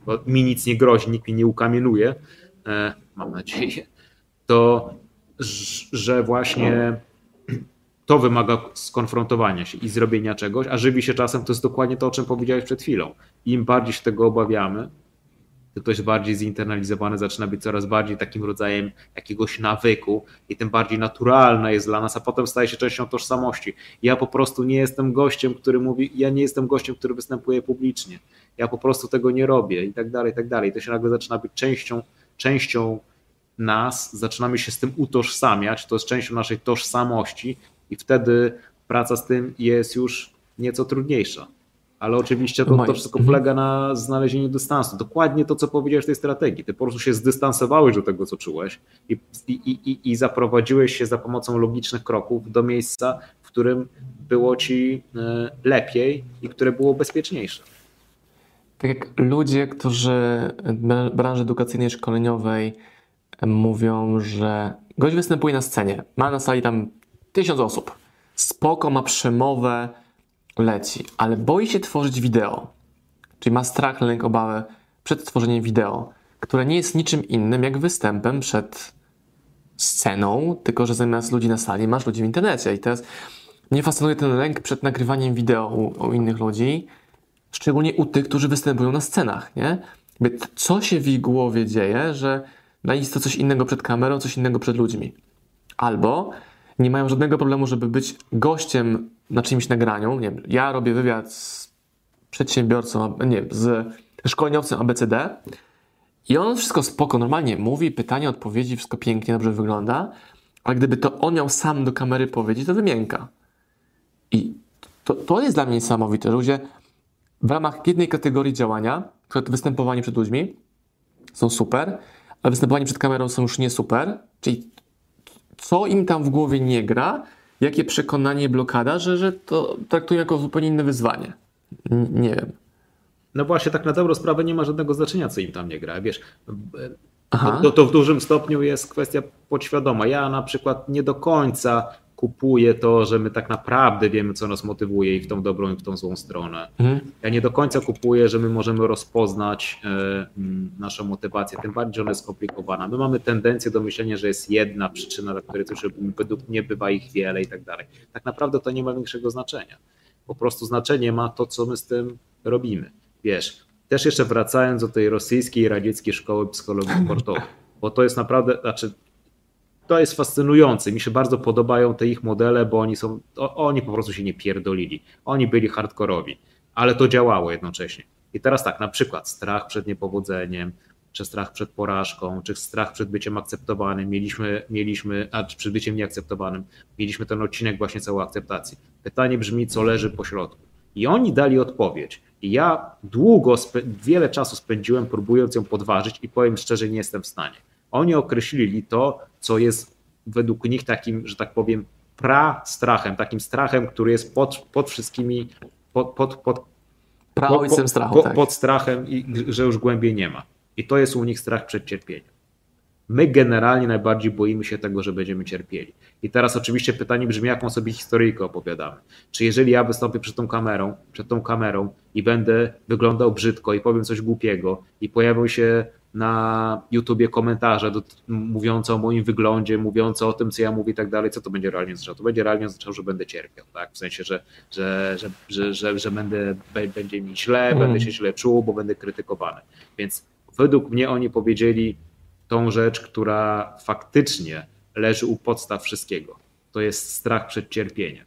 bo mi nic nie grozi, nikt mnie nie ukamienuje, e, mam nadzieję, to że właśnie to wymaga skonfrontowania się i zrobienia czegoś, a żywi się czasem to jest dokładnie to, o czym powiedziałeś przed chwilą. Im bardziej się tego obawiamy, to ktoś bardziej zinternalizowany zaczyna być coraz bardziej takim rodzajem jakiegoś nawyku i tym bardziej naturalne jest dla nas, a potem staje się częścią tożsamości. Ja po prostu nie jestem gościem, który mówi, ja nie jestem gościem, który występuje publicznie. Ja po prostu tego nie robię i tak dalej, i tak dalej. To się nagle zaczyna być częścią, częścią nas, zaczynamy się z tym utożsamiać, to jest częścią naszej tożsamości i wtedy praca z tym jest już nieco trudniejsza. Ale oczywiście to, to wszystko polega mhm. na znalezieniu dystansu. Dokładnie to, co powiedziałeś w tej strategii. Ty po prostu się zdystansowałeś do tego, co czułeś i, i, i, i zaprowadziłeś się za pomocą logicznych kroków do miejsca, w którym było ci e, lepiej i które było bezpieczniejsze. Tak jak ludzie, którzy w branży edukacyjnej, szkoleniowej mówią, że gość występuje na scenie, ma na sali tam tysiąc osób. Spoko, ma przemowę, leci, ale boi się tworzyć wideo. Czyli ma strach, lęk, obawę przed tworzeniem wideo, które nie jest niczym innym jak występem przed sceną, tylko że zamiast ludzi na sali masz ludzi w internecie. I teraz mnie fascynuje ten lęk przed nagrywaniem wideo u, u innych ludzi, szczególnie u tych, którzy występują na scenach, nie? Co się w ich głowie dzieje, że jest to coś innego przed kamerą, coś innego przed ludźmi. Albo nie mają żadnego problemu, żeby być gościem na czymś nagraniu. Nie wiem, ja robię wywiad z przedsiębiorcą, nie z szkoleniowcem ABCD i on wszystko spoko, normalnie mówi, pytania, odpowiedzi, wszystko pięknie, dobrze wygląda, ale gdyby to on miał sam do kamery powiedzieć, to wymienka. I to, to jest dla mnie niesamowite, że ludzie w ramach jednej kategorii działania, przed występowanie przed ludźmi, są super, ale występowanie przed kamerą są już nie super, czyli co im tam w głowie nie gra, jakie przekonanie, blokada, że, że to traktują jako zupełnie inne wyzwanie. N nie wiem. No właśnie, tak na dobrą sprawę nie ma żadnego znaczenia, co im tam nie gra. Wiesz, to, to, w dużym stopniu jest kwestia podświadoma. Ja na przykład nie do końca kupuję to, że my tak naprawdę wiemy, co nas motywuje i w tą dobrą, i w tą złą stronę. Mhm. Ja nie do końca kupuję, że my możemy rozpoznać e, naszą motywację, tym bardziej, że ona jest skomplikowana. My mamy tendencję do myślenia, że jest jedna przyczyna, dla której coś według mnie bywa ich wiele i tak dalej. Tak naprawdę to nie ma większego znaczenia. Po prostu znaczenie ma to, co my z tym robimy. Wiesz, też jeszcze wracając do tej rosyjskiej radzieckiej szkoły psychologii sportowej, *laughs* bo to jest naprawdę, znaczy to jest fascynujące. Mi się bardzo podobają te ich modele, bo oni są, oni po prostu się nie pierdolili. Oni byli hardkorowi, ale to działało jednocześnie. I teraz tak, na przykład strach przed niepowodzeniem, czy strach przed porażką, czy strach przed byciem akceptowanym, mieliśmy, mieliśmy, a przed byciem nieakceptowanym, mieliśmy ten odcinek właśnie całej akceptacji. Pytanie brzmi, co leży po środku. I oni dali odpowiedź. I ja długo, wiele czasu spędziłem próbując ją podważyć i powiem szczerze, nie jestem w stanie. Oni określili to, co jest według nich takim, że tak powiem, pra-strachem, takim strachem, który jest pod, pod wszystkimi, pod, pod, pod, strachu, pod, tak. pod strachem i że już głębiej nie ma. I to jest u nich strach przed cierpieniem. My generalnie najbardziej boimy się tego, że będziemy cierpieli. I teraz oczywiście pytanie brzmi, jaką sobie historyjkę opowiadamy. Czy jeżeli ja wystąpię przed tą kamerą, przed tą kamerą i będę wyglądał brzydko i powiem coś głupiego i pojawią się na YouTubie komentarze do, mówiące o moim wyglądzie, mówiące o tym, co ja mówię i tak dalej, co to będzie realnie oznaczało? To będzie realnie oznaczało, że będę cierpiał, tak? W sensie, że, że, że, że, że, że będę, będzie mi źle, mm. będę się źle czuł, bo będę krytykowany. Więc według mnie oni powiedzieli tą rzecz, która faktycznie leży u podstaw wszystkiego. To jest strach przed cierpieniem.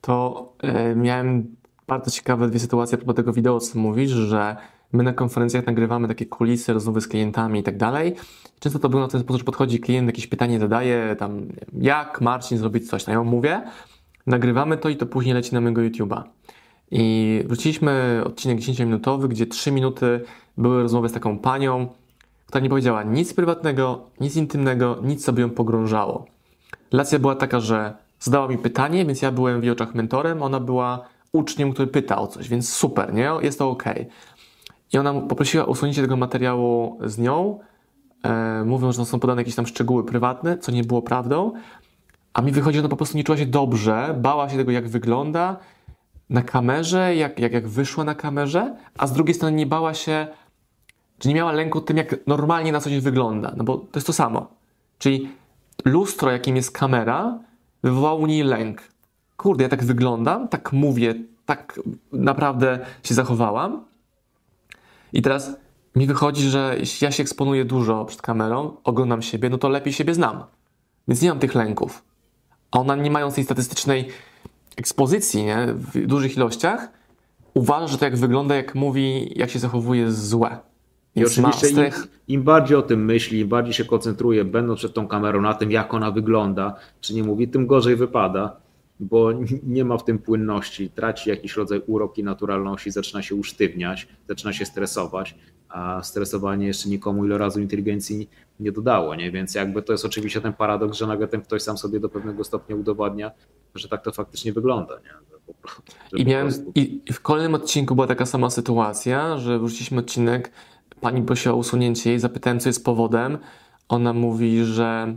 To y, miałem bardzo ciekawe dwie sytuacje propos tego wideo, co mówisz, że My na konferencjach nagrywamy takie kulisy, rozmowy z klientami i tak dalej. Często to było na ten sposób, że podchodzi klient, jakieś pytanie zadaje, tam jak Marcin zrobić coś. No ja mówię, nagrywamy to i to później leci na mojego YouTube'a. I wróciliśmy odcinek 10-minutowy, gdzie 3 minuty były rozmowy z taką panią, która nie powiedziała nic prywatnego, nic intymnego, nic sobie ją pogrążało. Relacja była taka, że zadała mi pytanie, więc ja byłem w jej oczach mentorem, ona była uczniem, który pyta o coś, więc super, nie? Jest to ok. I ona poprosiła o usunięcie tego materiału z nią, e, mówiąc, że są podane jakieś tam szczegóły prywatne, co nie było prawdą. A mi wychodzi, że ona po prostu nie czuła się dobrze, bała się tego, jak wygląda na kamerze, jak, jak, jak wyszła na kamerze, a z drugiej strony nie bała się, czy nie miała lęku tym, jak normalnie na coś wygląda. No bo to jest to samo. Czyli lustro, jakim jest kamera, wywołało u niej lęk. Kurde, ja tak wyglądam, tak mówię, tak naprawdę się zachowałam, i teraz mi wychodzi, że jeśli ja się eksponuję dużo przed kamerą, oglądam siebie, no to lepiej siebie znam. Więc nie mam tych lęków. A ona nie mając tej statystycznej ekspozycji nie, w dużych ilościach, uważa, że to jak wygląda, jak mówi, jak się zachowuje jest złe. I oczywiście im, im, bardziej o tym myśli, im bardziej się koncentruje, będąc przed tą kamerą, na tym, jak ona wygląda, czy nie mówi, tym gorzej wypada bo nie ma w tym płynności, traci jakiś rodzaj urok i naturalności, zaczyna się usztywniać, zaczyna się stresować, a stresowanie jeszcze nikomu ile razu inteligencji nie dodało, nie? Więc jakby to jest oczywiście ten paradoks, że nagle ten ktoś sam sobie do pewnego stopnia udowadnia, że tak to faktycznie wygląda, nie? I, miałem, I w kolejnym odcinku była taka sama sytuacja, że wróciliśmy odcinek, pani prosiła o usunięcie jej, zapytałem, co jest powodem. Ona mówi, że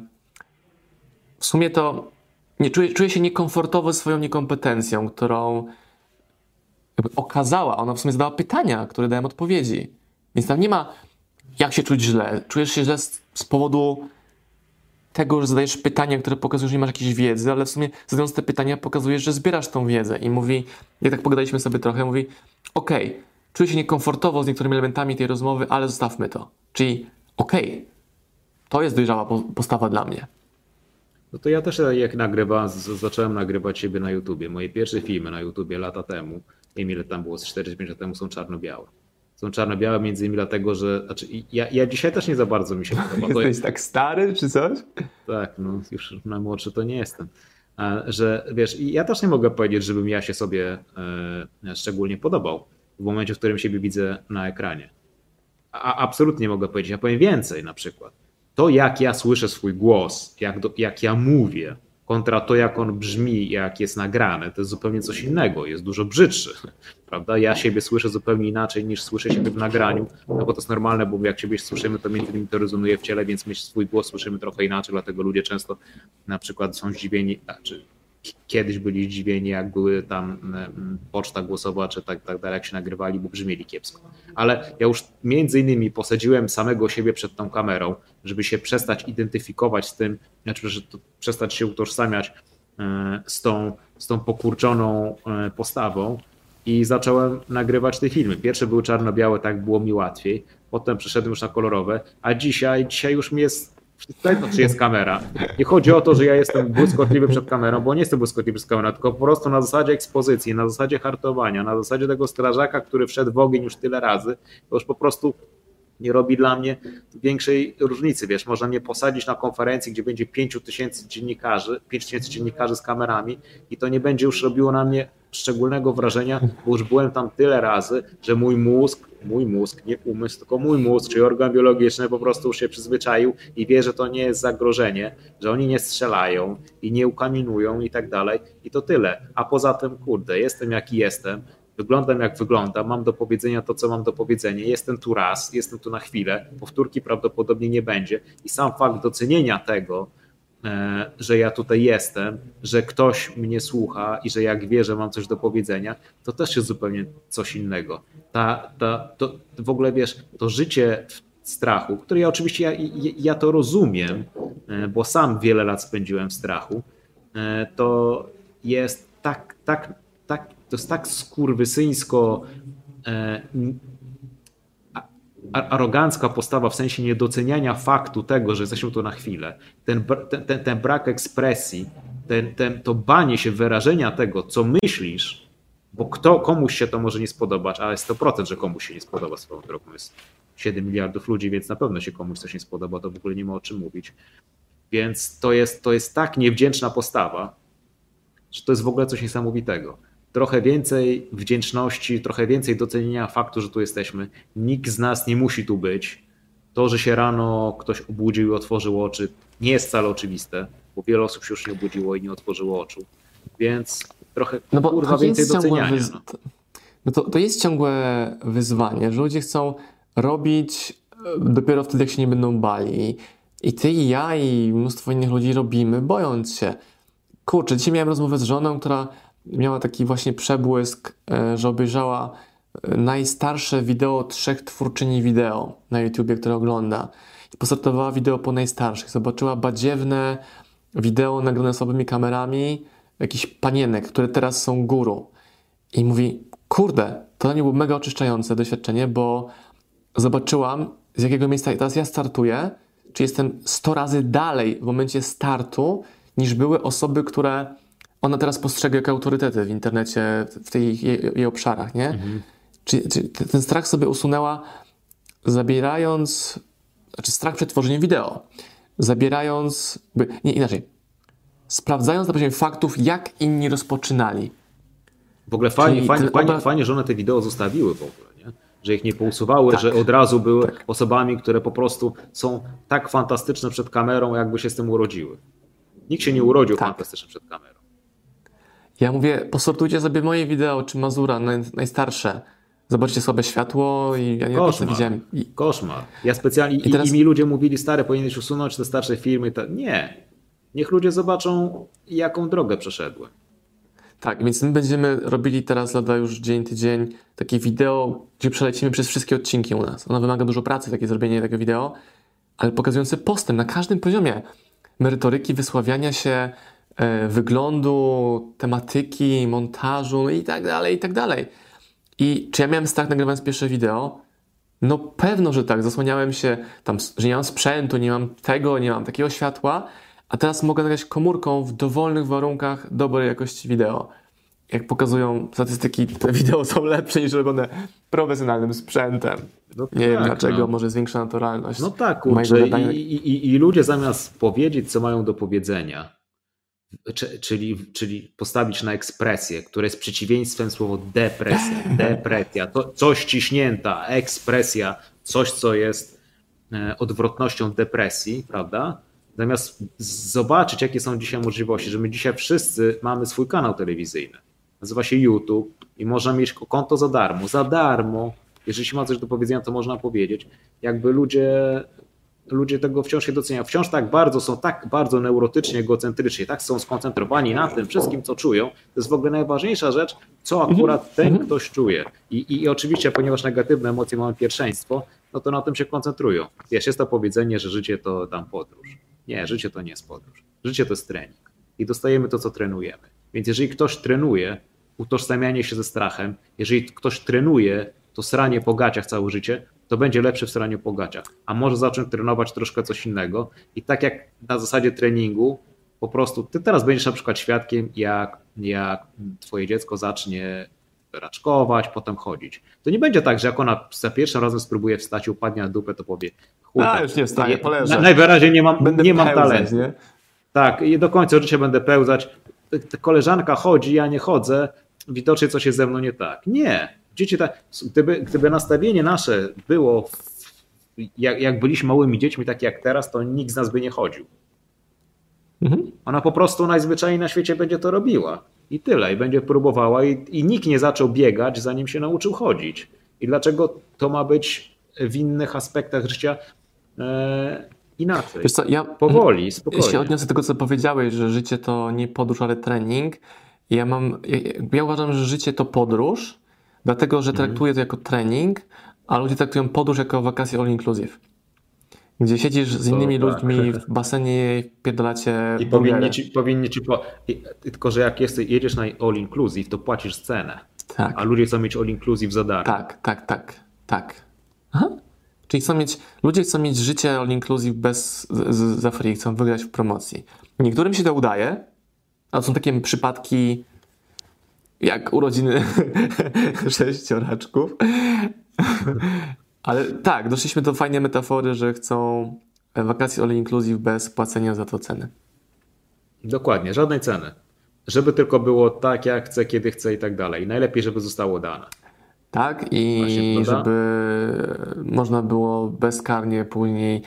w sumie to nie, czuję, czuję się niekomfortowo swoją niekompetencją, którą okazała. Ona w sumie zadała pytania, które dałem odpowiedzi. Więc tam nie ma jak się czuć źle. Czujesz się źle z, z powodu tego, że zadajesz pytania, które pokazują, że nie masz jakiejś wiedzy, ale w sumie zadając te pytania pokazujesz, że zbierasz tą wiedzę. I mówi, jak tak pogadaliśmy sobie trochę, mówi, okej, okay, czuję się niekomfortowo z niektórymi elementami tej rozmowy, ale zostawmy to. Czyli okej, okay, to jest dojrzała postawa dla mnie. No to ja też jak nagrywam, zacząłem nagrywać siebie na YouTubie. Moje pierwsze filmy na YouTubie lata temu, nie wiem ile tam było, z 45 lat temu są czarno-białe. Są czarno-białe między innymi dlatego, że znaczy ja, ja dzisiaj też nie za bardzo mi się podoba. *laughs* Jesteś tak stary czy coś? Tak, no już najmłodszy to nie jestem. Że wiesz, ja też nie mogę powiedzieć, żebym ja się sobie e, szczególnie podobał w momencie, w którym siebie widzę na ekranie. A absolutnie nie mogę powiedzieć. Ja powiem więcej na przykład to jak ja słyszę swój głos, jak, do, jak ja mówię, kontra to, jak on brzmi, jak jest nagrane, to jest zupełnie coś innego, jest dużo brzydszy, *laughs* prawda? Ja siebie słyszę zupełnie inaczej niż słyszę siebie w nagraniu, no bo to jest normalne, bo jak siebie słyszymy, to między innymi to rezonuje w ciele, więc my swój głos słyszymy trochę inaczej, dlatego ludzie często na przykład są zdziwieni, znaczy kiedyś byli zdziwieni, jak były tam poczta głosowa, czy tak, tak dalej, jak się nagrywali, bo brzmieli kiepsko. Ale ja już między innymi posadziłem samego siebie przed tą kamerą, żeby się przestać identyfikować z tym, znaczy, że przestać się utożsamiać e, z tą, z tą pokurczoną e, postawą i zacząłem nagrywać te filmy. Pierwsze były czarno-białe, tak było mi łatwiej. Potem przeszedłem już na kolorowe, a dzisiaj, dzisiaj już mi jest to, czy jest kamera. Nie chodzi o to, że ja jestem błyskotliwy przed kamerą, bo nie jestem błyskotliwy przed kamerą, tylko po prostu na zasadzie ekspozycji, na zasadzie hartowania, na zasadzie tego strażaka, który wszedł w ogień już tyle razy, to już po prostu nie robi dla mnie większej różnicy. Wiesz, można mnie posadzić na konferencji, gdzie będzie 5 tysięcy dziennikarzy, 5 tysięcy dziennikarzy z kamerami i to nie będzie już robiło na mnie szczególnego wrażenia, bo już byłem tam tyle razy, że mój mózg, mój mózg, nie umysł, tylko mój mózg, czyli organ biologiczny po prostu już się przyzwyczaił i wie, że to nie jest zagrożenie, że oni nie strzelają i nie ukaminują i tak dalej. I to tyle. A poza tym, kurde, jestem jaki jestem, wyglądam jak wyglądam, mam do powiedzenia to, co mam do powiedzenia, jestem tu raz, jestem tu na chwilę, powtórki prawdopodobnie nie będzie. I sam fakt docenienia tego, że ja tutaj jestem, że ktoś mnie słucha i że jak wie, że mam coś do powiedzenia, to też jest zupełnie coś innego. Ta, ta, to w ogóle wiesz, to życie w strachu, które ja oczywiście ja, ja to rozumiem, e, bo sam wiele lat spędziłem w strachu, e, to jest tak, tak, tak to jest tak skurwysyńsko e, arogancka postawa w sensie niedoceniania faktu tego, że jesteśmy tu na chwilę. Ten, ten, ten brak ekspresji, ten, ten, to banie się wyrażenia tego, co myślisz, bo kto, komuś się to może nie spodobać, ale 100%, że komuś się nie spodoba swoją drogą. Jest 7 miliardów ludzi, więc na pewno się komuś coś nie spodoba, to w ogóle nie ma o czym mówić. Więc to jest, to jest tak niewdzięczna postawa, że to jest w ogóle coś niesamowitego trochę więcej wdzięczności, trochę więcej docenienia faktu, że tu jesteśmy. Nikt z nas nie musi tu być. To, że się rano ktoś obudził i otworzył oczy, nie jest wcale oczywiste, bo wiele osób się już nie obudziło i nie otworzyło oczu. Więc trochę no bo kurwa więcej doceniania. Wyz... No. no to, to jest ciągłe wyzwanie, że ludzie chcą robić e, dopiero wtedy, jak się nie będą bali. I ty, i ja, i mnóstwo innych ludzi robimy, bojąc się. Kurczę, dzisiaj miałem rozmowę z żoną, która miała taki właśnie przebłysk, e, że obejrzała e, najstarsze wideo trzech twórczyni wideo na YouTubie, które ogląda. I posortowała wideo po najstarszych. Zobaczyła badziewne wideo nagrane słabymi kamerami jakichś panienek, które teraz są guru. I mówi, kurde, to dla mnie było mega oczyszczające doświadczenie, bo zobaczyłam z jakiego miejsca teraz ja startuję, czy jestem 100 razy dalej w momencie startu, niż były osoby, które ona teraz postrzega jako autorytety w internecie, w tych jej, jej obszarach, nie? Mhm. Czy, czy, ten strach sobie usunęła, zabierając, znaczy strach przed tworzeniem wideo, zabierając, nie inaczej, sprawdzając na poziomie faktów, jak inni rozpoczynali. W ogóle fajnie, fajnie, fajnie, fajnie, że one te wideo zostawiły w ogóle, nie? że ich nie pousuwały, tak, że od razu były tak. osobami, które po prostu są tak fantastyczne przed kamerą, jakby się z tym urodziły. Nikt się nie urodził tak. fantastyczny przed kamerą. Ja mówię, posortujcie sobie moje wideo, czy Mazura, naj, najstarsze. Zobaczcie słabe światło i ja nie Koszmar. widziałem. I... Koszmar. Ja specjalnie, i, teraz... i mi ludzie mówili, stare, powinieneś usunąć te starsze filmy. To... Nie. Niech ludzie zobaczą, jaką drogę przeszedły. Tak, więc my będziemy robili teraz lada już dzień, tydzień takie wideo, gdzie przelecimy przez wszystkie odcinki u nas. Ona wymaga dużo pracy, takie zrobienie tego wideo, ale pokazujące postęp na każdym poziomie merytoryki, wysławiania się, wyglądu, tematyki, montażu no i tak dalej, i tak dalej. I czy ja miałem strach nagrywając pierwsze wideo? No pewno, że tak. Zasłaniałem się tam, że nie mam sprzętu, nie mam tego, nie mam takiego światła, a teraz mogę nagrać komórką w dowolnych warunkach dobrej jakości wideo. Jak pokazują statystyki, te wideo są lepsze niż robione profesjonalnym sprzętem. No nie tak, wiem dlaczego, no. może zwiększa naturalność. No tak, kurczę. I, i, I ludzie zamiast powiedzieć, co mają do powiedzenia, czyli, czyli postawić na ekspresję, które jest przeciwieństwem słowo depresja, *laughs* depresja, to coś ciśnięta, ekspresja, coś, co jest e, odwrotnością depresji, prawda? Zamiast zobaczyć, jakie są dzisiaj możliwości, że my dzisiaj wszyscy mamy swój kanał telewizyjny. Nazywa się YouTube i można mieć konto za darmo. Za darmo. Jeżeli się ma coś do powiedzenia, to można powiedzieć. Jakby ludzie ludzie tego wciąż nie doceniają. Wciąż tak bardzo są tak bardzo neurotycznie, egocentryczni, tak są skoncentrowani na tym wszystkim, co czują. To jest w ogóle najważniejsza rzecz, co mhm. akurat ten mhm. ktoś czuje. I, i, I oczywiście, ponieważ negatywne emocje mają pierwszeństwo, no to na tym się koncentrują. Wiesz, jest to powiedzenie, że życie to tam podróż. Nie, życie to nie jest podróż. Życie to jest trening. I dostajemy to, co trenujemy. Więc jeżeli ktoś trenuje, utożsamianie się ze strachem, jeżeli ktoś trenuje, to sranie po gaciach całe życie, to będzie lepszy w staraniu po gaciach. A może zacząć trenować troszkę coś innego. I tak jak na zasadzie treningu, po prostu ty teraz będziesz na przykład świadkiem, jak, jak twoje dziecko zacznie raczkować, potem chodzić. To nie będzie tak, że jak ona za pierwszym razem spróbuje wstać i upadnie na dupę, to powie A, już nie wstaję, poleżę. najwyraźniej nie mam, będę nie mam talentu. Nie? Tak, i do końca życia będę pełzać. Koleżanka chodzi, ja nie chodzę, widocznie coś jest ze mną nie tak. Nie, Dzieci tak, gdyby, gdyby nastawienie nasze było, w, jak, jak byliśmy małymi dziećmi, tak jak teraz, to nikt z nas by nie chodził. Mhm. Ona po prostu najzwyczajniej na świecie będzie to robiła. I tyle. I będzie próbowała. I, I nikt nie zaczął biegać, zanim się nauczył chodzić. I dlaczego to ma być w innych aspektach życia e, inaczej? Wiesz co, ja, Powoli, spokojnie. Ja się odniosę do tego, co powiedziałeś, że życie to nie podróż, ale trening. Ja mam, ja, ja uważam, że życie to podróż, Dlatego, że mhm. traktuję to jako trening, a ludzie traktują podróż jako wakacje all inclusive. Gdzie siedzisz z innymi to, tak. ludźmi *laughs* w basenie pierdolacie I powinni ci, powinni ci po... I, tylko, że jak jesteś, jedziesz na all inclusive, to płacisz cenę. Tak. A ludzie chcą mieć all inclusive za darmo. Tak, tak, tak, tak. Aha. Czyli chcą mieć, ludzie chcą mieć życie all inclusive bez, z, z, za free, chcą wygrać w promocji. Niektórym się to udaje, a to są takie przypadki jak urodziny *laughs* sześcioraczków. Ale tak, doszliśmy do fajnej metafory, że chcą wakacje all inclusive bez płacenia za to ceny. Dokładnie, żadnej ceny. Żeby tylko było tak, jak chcę, kiedy chcę i tak dalej. Najlepiej, żeby zostało dane. Tak, i żeby można było bezkarnie później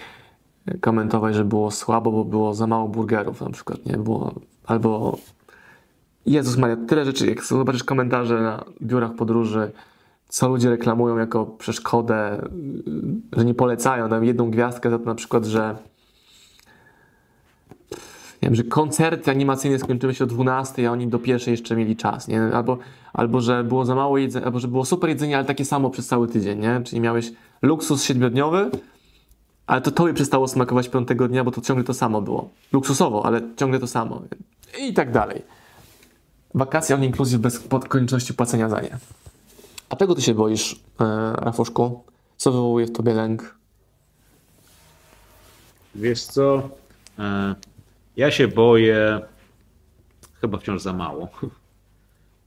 komentować, że było słabo, bo było za mało burgerów na przykład, nie? Było, albo Jezus Maria, tyle rzeczy, jak zobaczysz komentarze na biurach podróży, co ludzie reklamują jako przeszkodę, że nie polecają, dam jedną gwiazdkę za to na przykład, że nie wiem, że koncerty animacyjne skończyły się o 12, a oni do pierwszej jeszcze mieli czas, nie? Albo, albo że było za mało jedzenia, albo że było super jedzenie, ale takie samo przez cały tydzień, nie? Czyli miałeś luksus siedmiodniowy, ale to tobie przestało smakować piątego dnia, bo to ciągle to samo było. Luksusowo, ale ciągle to samo. I tak dalej. Wakacje all inclusive bez konieczności płacenia za nie. A czego ty się boisz, e, Rafuszku? Co wywołuje w tobie lęk? Wiesz co? E, ja się boję chyba wciąż za mało. *laughs*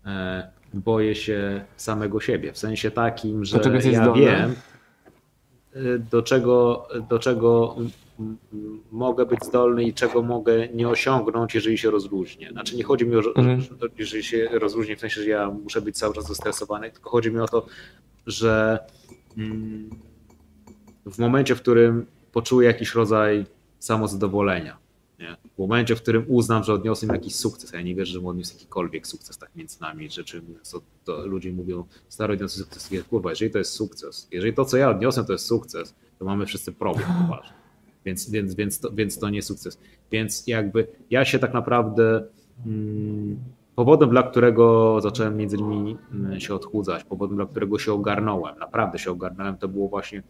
E, boję się samego siebie. W sensie takim, że ja zdolny? wiem, do czego, do czego mogę być zdolny i czego mogę nie osiągnąć, jeżeli się rozluźnię. Znaczy nie chodzi mi o, mhm. jeżeli się rozluźnię, w sensie, że ja muszę być cały czas zestresowany, tylko chodzi mi o to, że mm, w momencie, w którym poczuję jakiś rodzaj samozadowolenia, nie? w momencie, w którym uznam, że odniosłem jakiś sukces, ja nie wierzę, że odniósł jakikolwiek sukces tak między nami, rzeczy to, to ludzie mówią, stary odniosłem sukces, kurwa, jeżeli to jest sukces, jeżeli to, co ja odniosłem, to jest sukces, to mamy wszyscy problem poważny. Więc, więc, więc, to, więc to nie sukces. Więc jakby ja się tak naprawdę hmm, powodem, dla którego zacząłem między innymi mm, się odchudzać, powodem, dla którego się ogarnąłem, naprawdę się ogarnąłem, to było właśnie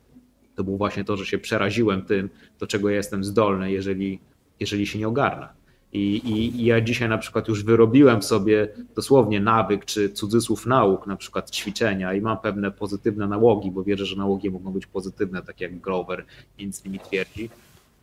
to było właśnie to, że się przeraziłem tym, do czego jestem zdolny, jeżeli, jeżeli się nie ogarnę. I, i, I, ja dzisiaj na przykład już wyrobiłem sobie dosłownie nawyk czy cudzysłów nauk, na przykład ćwiczenia i mam pewne pozytywne nałogi, bo wierzę, że nałogi mogą być pozytywne, tak jak Grover między innymi twierdzi.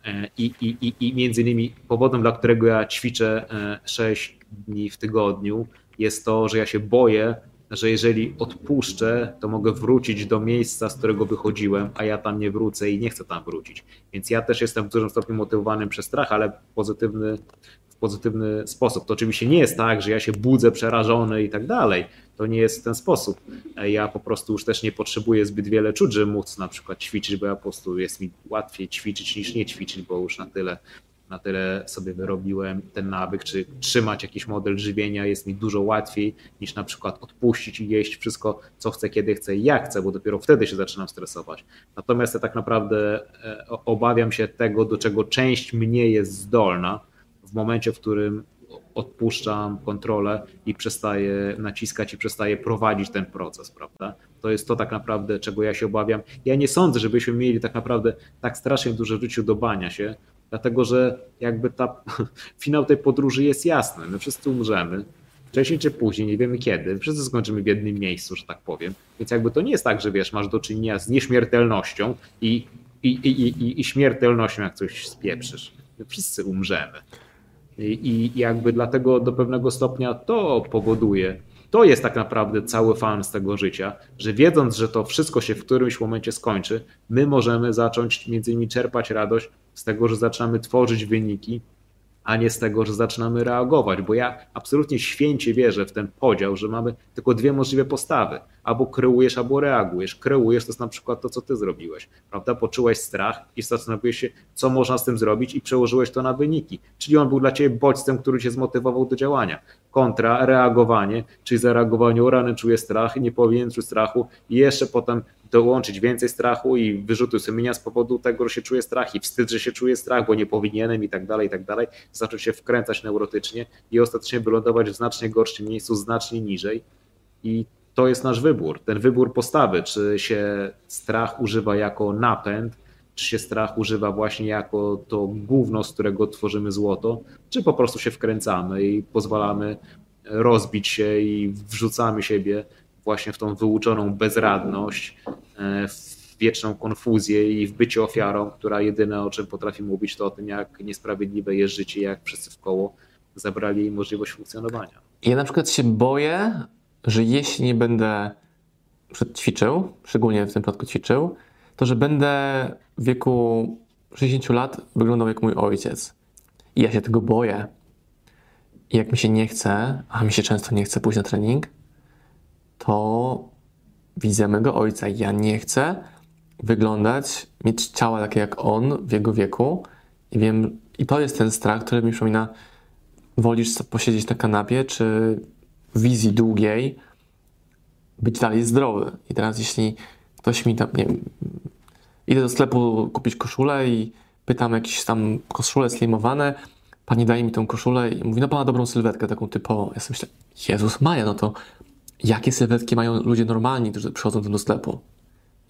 E, I, i, i między innymi powodem, dla którego ja ćwiczę 6 e, dni w tygodniu, jest to, że ja się boję, że jeżeli odpuszczę, to mogę wrócić do miejsca, z którego wychodziłem, a ja tam nie wrócę i nie chcę tam wrócić. Więc ja też jestem w dużym stopniu motywowany przez strach, ale pozytywny pozytywny sposób. To oczywiście nie jest tak, że ja się budzę przerażony i tak dalej. To nie jest w ten sposób. Ja po prostu już też nie potrzebuję zbyt wiele czuć, żeby móc na przykład ćwiczyć, bo ja po prostu jest mi łatwiej ćwiczyć niż nie ćwiczyć, bo już na tyle na tyle sobie wyrobiłem ten nawyk, czy trzymać jakiś model żywienia jest mi dużo łatwiej niż na przykład odpuścić i jeść wszystko, co chcę, kiedy chcę i jak chcę, bo dopiero wtedy się zaczynam stresować. Natomiast ja tak naprawdę e, obawiam się tego, do czego część mnie jest zdolna w momencie, w którym odpuszczam kontrolę i przestaję naciskać i przestaję prowadzić ten proces, prawda? To jest to tak naprawdę, czego ja się obawiam. Ja nie sądzę, żebyśmy mieli tak naprawdę tak strasznie dużo życiu do bania się, dlatego że jakby ta *laughs* finał tej podróży jest jasny. My wszyscy umrzemy. Wcześniej czy później, nie wiemy kiedy. Wszyscy skończymy w jednym miejscu, że tak powiem. Więc jakby to nie jest tak, że wiesz, masz do czynienia z nieśmiertelnością i, i, i, i, i śmiertelnością, jak coś spieprzysz. My wszyscy umrzemy. I, I jakby dlatego do pewnego stopnia to powoduje, to jest tak naprawdę cały fan z tego życia, że wiedząc, że to wszystko się w którymś momencie skończy, my możemy zacząć między innymi czerpać radość z tego, że zaczynamy tworzyć wyniki, a nie z tego, że zaczynamy reagować, bo ja absolutnie święcie wierzę w ten podział, że mamy tylko dwie możliwe postawy. Albo kreujesz, albo reagujesz. Kreujesz to jest na przykład to, co ty zrobiłeś, prawda? Poczułeś strach i zastanowiłeś się, co można z tym zrobić i przełożyłeś to na wyniki. Czyli on był dla ciebie bodźcem, który cię zmotywował do działania. Kontra reagowanie, czyli zareagowanie, o rany czuję strach, nie powinien czuć strachu i jeszcze potem dołączyć więcej strachu i wyrzutu sumienia z powodu tego, że się czuje strach i wstyd, że się czuje strach, bo nie powinienem i tak dalej, i tak dalej, zacząć się wkręcać neurotycznie i ostatecznie wylądować w znacznie gorszym miejscu, znacznie niżej. I to jest nasz wybór, ten wybór postawy, czy się strach używa jako napęd, czy się strach używa właśnie jako to gówno, z którego tworzymy złoto, czy po prostu się wkręcamy i pozwalamy rozbić się i wrzucamy siebie właśnie w tą wyuczoną bezradność, e, w wieczną konfuzję i w bycie ofiarą, która jedyne o czym potrafi mówić to o tym, jak niesprawiedliwe jest życie, jak wszyscy w koło zabrali jej możliwość funkcjonowania. Ja na przykład się boję, że jeśli nie będę ćwiczył, szczególnie w tym przypadku ćwiczył, to że będę w wieku 60 lat wyglądał jak mój ojciec. I ja się tego boję. I jak mi się nie chce, a mi się często nie chce pójść na trening, to widzę mego ojca. Ja nie chcę wyglądać, mieć ciała takie jak on w jego wieku. I wiem, i to jest ten strach, który mi przypomina, wolisz posiedzieć na kanapie, czy wizji długiej być dalej zdrowy. I teraz jeśli ktoś mi tam, nie wiem, idę do sklepu kupić koszulę i pytam jakieś tam koszule slimowane, pani daje mi tą koszulę i mówi, no pana dobrą sylwetkę, taką typową. Ja sobie myślę, Jezus Maja, no to jakie sylwetki mają ludzie normalni, którzy przychodzą do sklepu,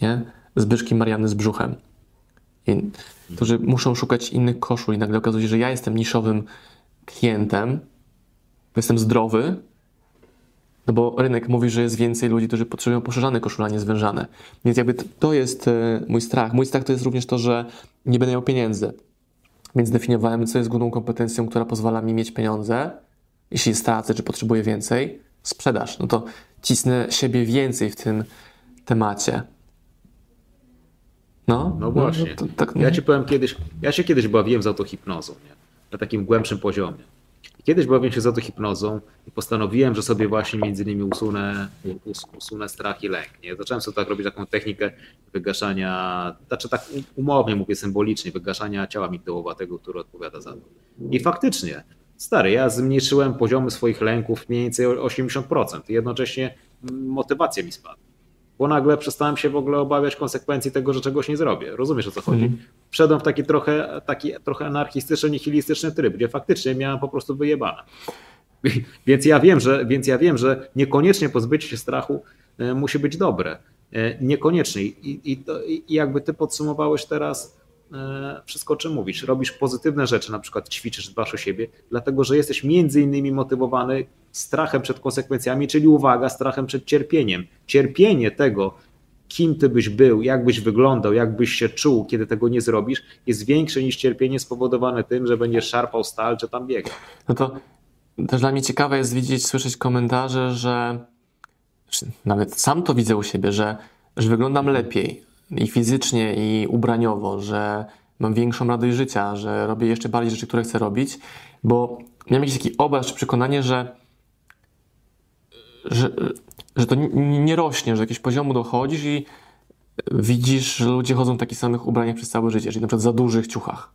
nie? Zbyszki Mariany z brzuchem. I, którzy muszą szukać innych koszul i nagle okazuje się, że ja jestem niszowym klientem, jestem zdrowy, no bo rynek mówi, że jest więcej ludzi, którzy potrzebują poszerzane koszule, a nie zwężane. Więc jakby to jest e, mój strach. Mój strach to jest również to, że nie będę miał pieniędzy. Więc definiowałem, co jest główną kompetencją, która pozwala mi mieć pieniądze. Jeśli stracę, czy potrzebuję więcej, sprzedaż. No to cisnę siebie więcej w tym temacie. No, no właśnie. No, to, tak, ja ci powiem kiedyś, ja się kiedyś bawiłem z autohipnozą, nie? na takim głębszym poziomie. Kiedyś bawiłem się z autohipnozą i postanowiłem, że sobie właśnie między innymi usunę, usunę strach i lęk. Nie? Zacząłem sobie tak robić taką technikę wygaszania, znaczy tak umownie mówię symbolicznie, wygaszania ciała migdałowatego, który odpowiada za to. I faktycznie, stary, ja zmniejszyłem poziomy swoich lęków mniej więcej o 80% i jednocześnie motywacja mi spadła bo nagle przestałem się w ogóle obawiać konsekwencji tego, że czegoś nie zrobię. Rozumiesz o co chodzi? Mm. Wszedłem w taki trochę, taki trochę anarchistyczny, nihilistyczny tryb, gdzie faktycznie miałem po prostu wyjebane. *laughs* Więc ja wiem, że, więc ja wiem, że niekoniecznie pozbycie się strachu e, musi być dobre. E, niekoniecznie. I, i, to, I jakby ty podsumowałeś teraz wszystko o czym mówisz. Robisz pozytywne rzeczy, na przykład ćwiczysz, dbasz o siebie, dlatego że jesteś między innymi motywowany strachem przed konsekwencjami, czyli uwaga, strachem przed cierpieniem. Cierpienie tego, kim ty byś był, jak byś wyglądał, jak byś się czuł, kiedy tego nie zrobisz, jest większe niż cierpienie spowodowane tym, że będziesz szarpał stal, czy tam biegał. No to też dla mnie ciekawe jest widzieć, słyszeć komentarze, że nawet sam to widzę u siebie, że, że wyglądam lepiej, i fizycznie, i ubraniowo, że mam większą radość życia, że robię jeszcze bardziej rzeczy, które chcę robić, bo miałem jakiś taki obraz czy przekonanie, że, że, że to nie rośnie, że do jakiegoś poziomu dochodzisz i widzisz, że ludzie chodzą w takich samych ubraniach przez całe życie, czyli na przykład za dużych ciuchach.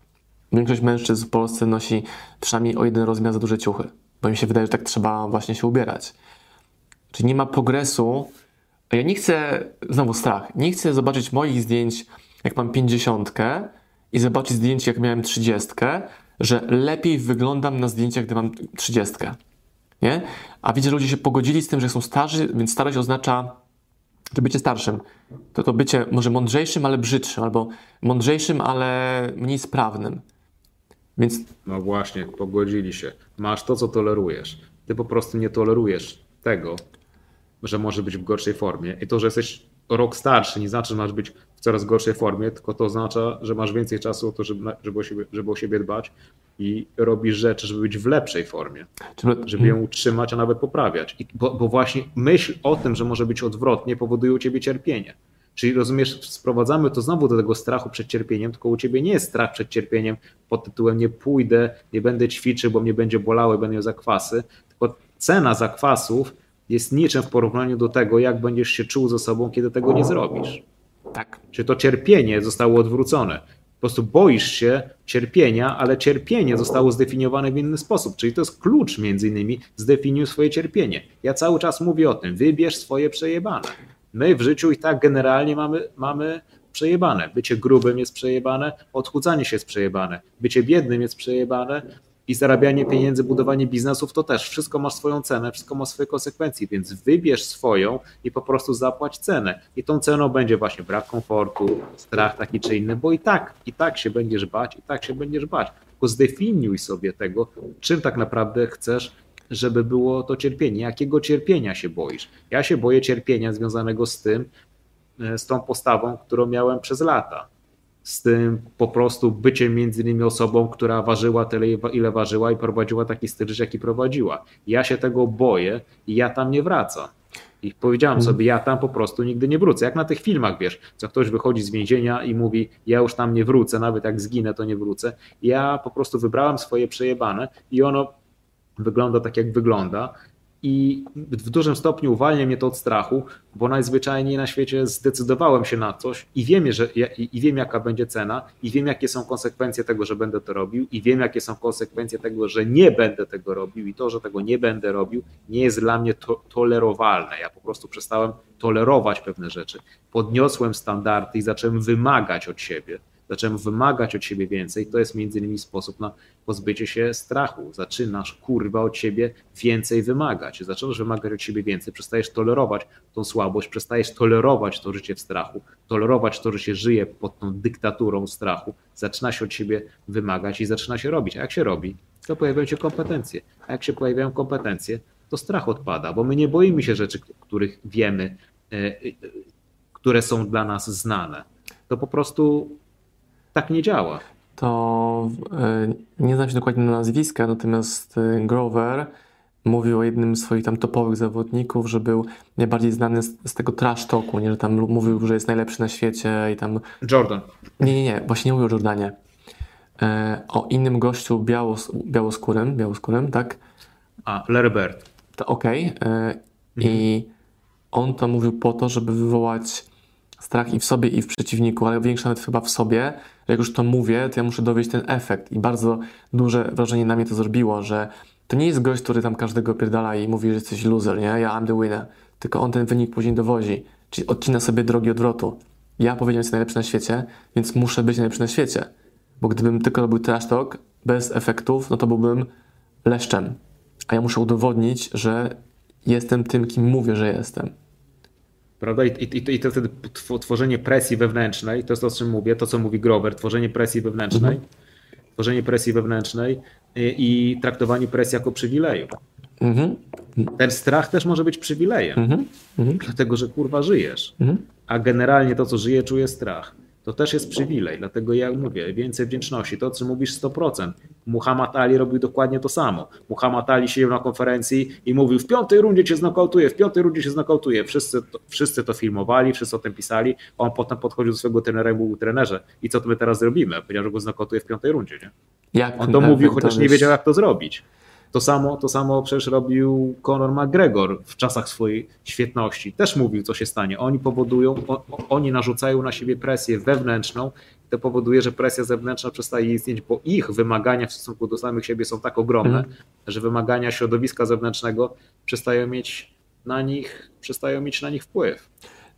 Większość mężczyzn w Polsce nosi przynajmniej o jeden rozmiar za duże ciuchy, bo mi się wydaje, że tak trzeba właśnie się ubierać. Czyli nie ma progresu. Ja nie chcę, znowu strach, nie chcę zobaczyć moich zdjęć, jak mam pięćdziesiątkę i zobaczyć zdjęcie, jak miałem trzydziestkę, że lepiej wyglądam na zdjęciach, gdy mam trzydziestkę. Nie? A widzę, że ludzie się pogodzili z tym, że są starzy, więc starość oznacza to bycie starszym. To to bycie może mądrzejszym, ale brzydszym, albo mądrzejszym, ale mniej sprawnym. Więc... No właśnie, pogodzili się. Masz to, co tolerujesz. Ty po prostu nie tolerujesz tego, że może być w gorszej formie. I to, że jesteś rok starszy, nie znaczy, że masz być w coraz gorszej formie, tylko to oznacza, że masz więcej czasu to, żeby, żeby, o siebie, żeby o siebie dbać i robisz rzeczy, żeby być w lepszej formie, żeby ją utrzymać, a nawet poprawiać. I bo, bo właśnie myśl o tym, że może być odwrotnie, powoduje u ciebie cierpienie. Czyli rozumiesz, sprowadzamy to znowu do tego strachu przed cierpieniem, tylko u ciebie nie jest strach przed cierpieniem pod tytułem nie pójdę, nie będę ćwiczył, bo mnie będzie bolało i będę miał zakwasy, tylko cena zakwasów jest niczym w porównaniu do tego, jak będziesz się czuł ze sobą, kiedy tego nie zrobisz. Tak. Czy to cierpienie zostało odwrócone? Po prostu boisz się cierpienia, ale cierpienie zostało zdefiniowane w inny sposób. Czyli to jest klucz między innymi, zdefiniuj swoje cierpienie. Ja cały czas mówię o tym, wybierz swoje przejebane. My w życiu i tak generalnie mamy, mamy przejebane. Bycie grubym jest przejebane, odchudzanie się jest przejebane, bycie biednym jest przejebane, i zarabianie pieniędzy, budowanie biznesów, to też wszystko ma swoją cenę, wszystko ma swoje konsekwencje, więc wybierz swoją i po prostu zapłać cenę. I tą ceną będzie właśnie brak komfortu, strach taki czy inny, bo i tak, i tak się będziesz bać, i tak się będziesz bać. Tylko zdefiniuj sobie tego, czym tak naprawdę chcesz, żeby było to cierpienie. Jakiego cierpienia się boisz? Ja się boję cierpienia związanego z tym, e, z tą postawą, którą miałem przez lata z tym po prostu byciem między innymi osobą, która ważyła tyle, ile ważyła i prowadziła taki styl życia, jaki prowadziła. Ja się tego boję i ja tam nie wracam. I powiedziałem mhm. sobie, ja tam po prostu nigdy nie wrócę. Jak na tych filmach, wiesz, co ktoś wychodzi z więzienia i mówi, ja już tam nie wrócę, nawet jak zginę, to nie wrócę. Ja po prostu wybrałem swoje przejebane i ono wygląda tak, jak wygląda i w dużym stopniu uwalnia mnie to od strachu, bo najzwyczajniej na świecie zdecydowałem się na coś i wiem, że, i wiem jaka będzie cena, i wiem, jakie są konsekwencje tego, że będę to robił, i wiem, jakie są konsekwencje tego, że nie będę tego robił, i to, że tego nie będę robił, nie jest dla mnie to, tolerowalne. Ja po prostu przestałem tolerować pewne rzeczy. Podniosłem standardy i zacząłem wymagać od siebie zacząłem wymagać od siebie więcej, to jest między innymi sposób na pozbycie się strachu. Zaczynasz kurwa od siebie więcej wymagać. Zaczynasz wymagać od siebie więcej, przestajesz tolerować tą słabość, przestajesz tolerować to życie w strachu, tolerować to, że się żyje pod tą dyktaturą strachu, zaczyna się od siebie wymagać i zaczyna się robić. A jak się robi? To pojawiają się kompetencje. A jak się pojawiają kompetencje, to strach odpada, bo my nie boimy się rzeczy, których wiemy, e, e, które są dla nas znane. To po prostu tak nie działa. To e, nie znam się dokładnie na nazwiska, natomiast e, Grover mówił o jednym z swoich tam topowych zawodników, że był najbardziej znany z, z tego trash talku, nie? że tam mówił, że jest najlepszy na świecie i tam... Jordan. Nie, nie, nie, właśnie nie mówił o Jordanie. E, o innym gościu białos, białoskórym, białoskórym, tak? A, Larry Bird. Okej. Okay. E, mhm. I on to mówił po to, żeby wywołać strach i w sobie, i w przeciwniku, ale większy nawet chyba w sobie, że jak już to mówię, to ja muszę dowieść ten efekt. I bardzo duże wrażenie na mnie to zrobiło, że to nie jest gość, który tam każdego pierdala i mówi, że jesteś loser, nie? Ja am the winner. Tylko on ten wynik później dowozi. Czyli odcina sobie drogi odwrotu. Ja powiedziałem, że jestem najlepszy na świecie, więc muszę być najlepszy na świecie. Bo gdybym tylko robił trash talk bez efektów, no to byłbym leszczem. A ja muszę udowodnić, że jestem tym, kim mówię, że jestem. Prawda? I, i, I to wtedy tworzenie presji wewnętrznej, to jest to, o czym mówię, to co mówi Grover, tworzenie presji wewnętrznej, mhm. tworzenie presji wewnętrznej i, i, traktowanie presji jako przywileju. Mhm. Ten strach też może być przywilejem, mhm. mhm. dlatego że kurwa żyjesz, mhm. a generalnie to, co żyje, czuje strach to też jest przywilej. Dlatego ja mówię, więcej wdzięczności. To, co mówisz 100%. Muhammad Ali robił dokładnie to samo. Muhammad Ali siedział na konferencji i mówił, w piątej rundzie cię znokautuję, w piątej rundzie cię znokautuję. Wszyscy to, wszyscy to filmowali, wszyscy o tym pisali. On potem podchodził do swojego trenera i mówił, trenerze, i co my teraz zrobimy? Powiedział, że go znokautuje w piątej rundzie. Nie? Jak On to mówił, chociaż nie wiedział, jak to zrobić. To samo, to samo przecież robił Conor McGregor w czasach swojej świetności. Też mówił, co się stanie. Oni powodują, oni narzucają na siebie presję wewnętrzną. To powoduje, że presja zewnętrzna przestaje istnieć, bo ich wymagania w stosunku do samych siebie są tak ogromne, mm. że wymagania środowiska zewnętrznego przestają mieć na nich, przestają mieć na nich wpływ.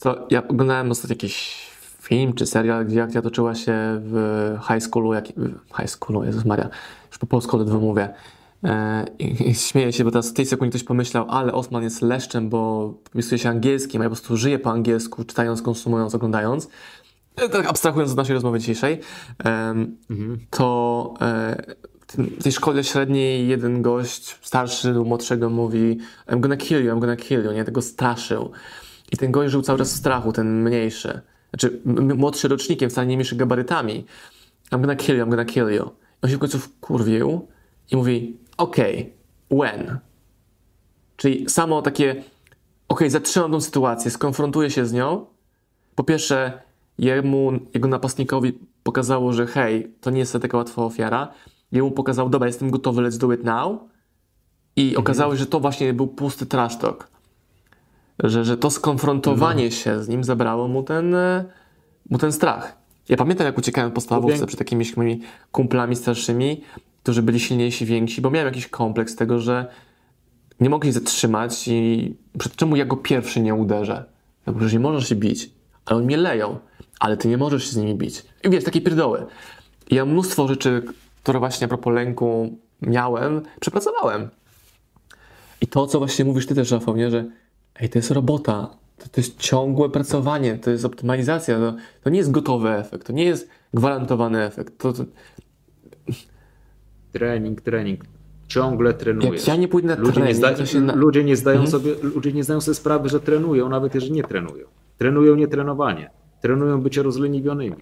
To ja oglądałem ostatnio jakiś film czy serial, gdzie akcja toczyła się w high schoolu, jak, w high schoolu, Jezus Maria, już po polsku ledwo mówię. E, I, I śmieję się, bo teraz w tej sekundzie ktoś pomyślał, ale Osman jest leszczem, bo pisuje się angielskim, a ja po prostu żyję po angielsku, czytając, konsumując, oglądając. E, tak abstrahując od naszej rozmowy dzisiejszej, mhm. to e, w tej szkole średniej jeden gość, starszy lub młodszego mówi I'm gonna kill you, I'm gonna kill you, nie? Tego straszył. I ten gość żył cały czas w strachu, ten mniejszy. Znaczy, młodszy rocznikiem, wcale nie mniejszy gabarytami. I'm gonna kill you, I'm gonna kill you. I on się w końcu wkurwił i mówi, okay, when? Czyli samo takie, okay, zatrzymam tą sytuację, skonfrontuję się z nią. Po pierwsze, jemu, jego napastnikowi pokazało, że hej, to nie jest taka łatwa ofiara. Jemu pokazał, dobra, jestem gotowy, let's do it now. I mhm. okazało się, że to właśnie był pusty trash talk że, że to skonfrontowanie no. się z nim zabrało mu ten, e, mu ten strach. Ja pamiętam, jak uciekałem w podstawówce przed takimi moimi kumplami starszymi, którzy byli silniejsi, więksi, bo miałem jakiś kompleks tego, że nie mogli zatrzymać i przed czemu ja go pierwszy nie uderzę. Mówię, że nie możesz się bić, ale oni mnie leją, ale ty nie możesz się z nimi bić. I wiesz, takie pierdoły. I ja mnóstwo rzeczy, które właśnie a propos lęku miałem, przepracowałem. I to, co właśnie mówisz ty też, Rafał, nie? że ej, to jest robota, to, to jest ciągłe pracowanie, to jest optymalizacja, to, to nie jest gotowy efekt, to nie jest gwarantowany efekt. To, to... Trening, trening. Ciągle trenujesz. Jak ja nie pójdę na ludzie trening, nie zda... na... ludzie, nie zdają mhm. sobie, ludzie nie zdają sobie sprawy, że trenują, nawet jeżeli nie trenują. Trenują nietrenowanie. Trenują bycie rozleniwionymi.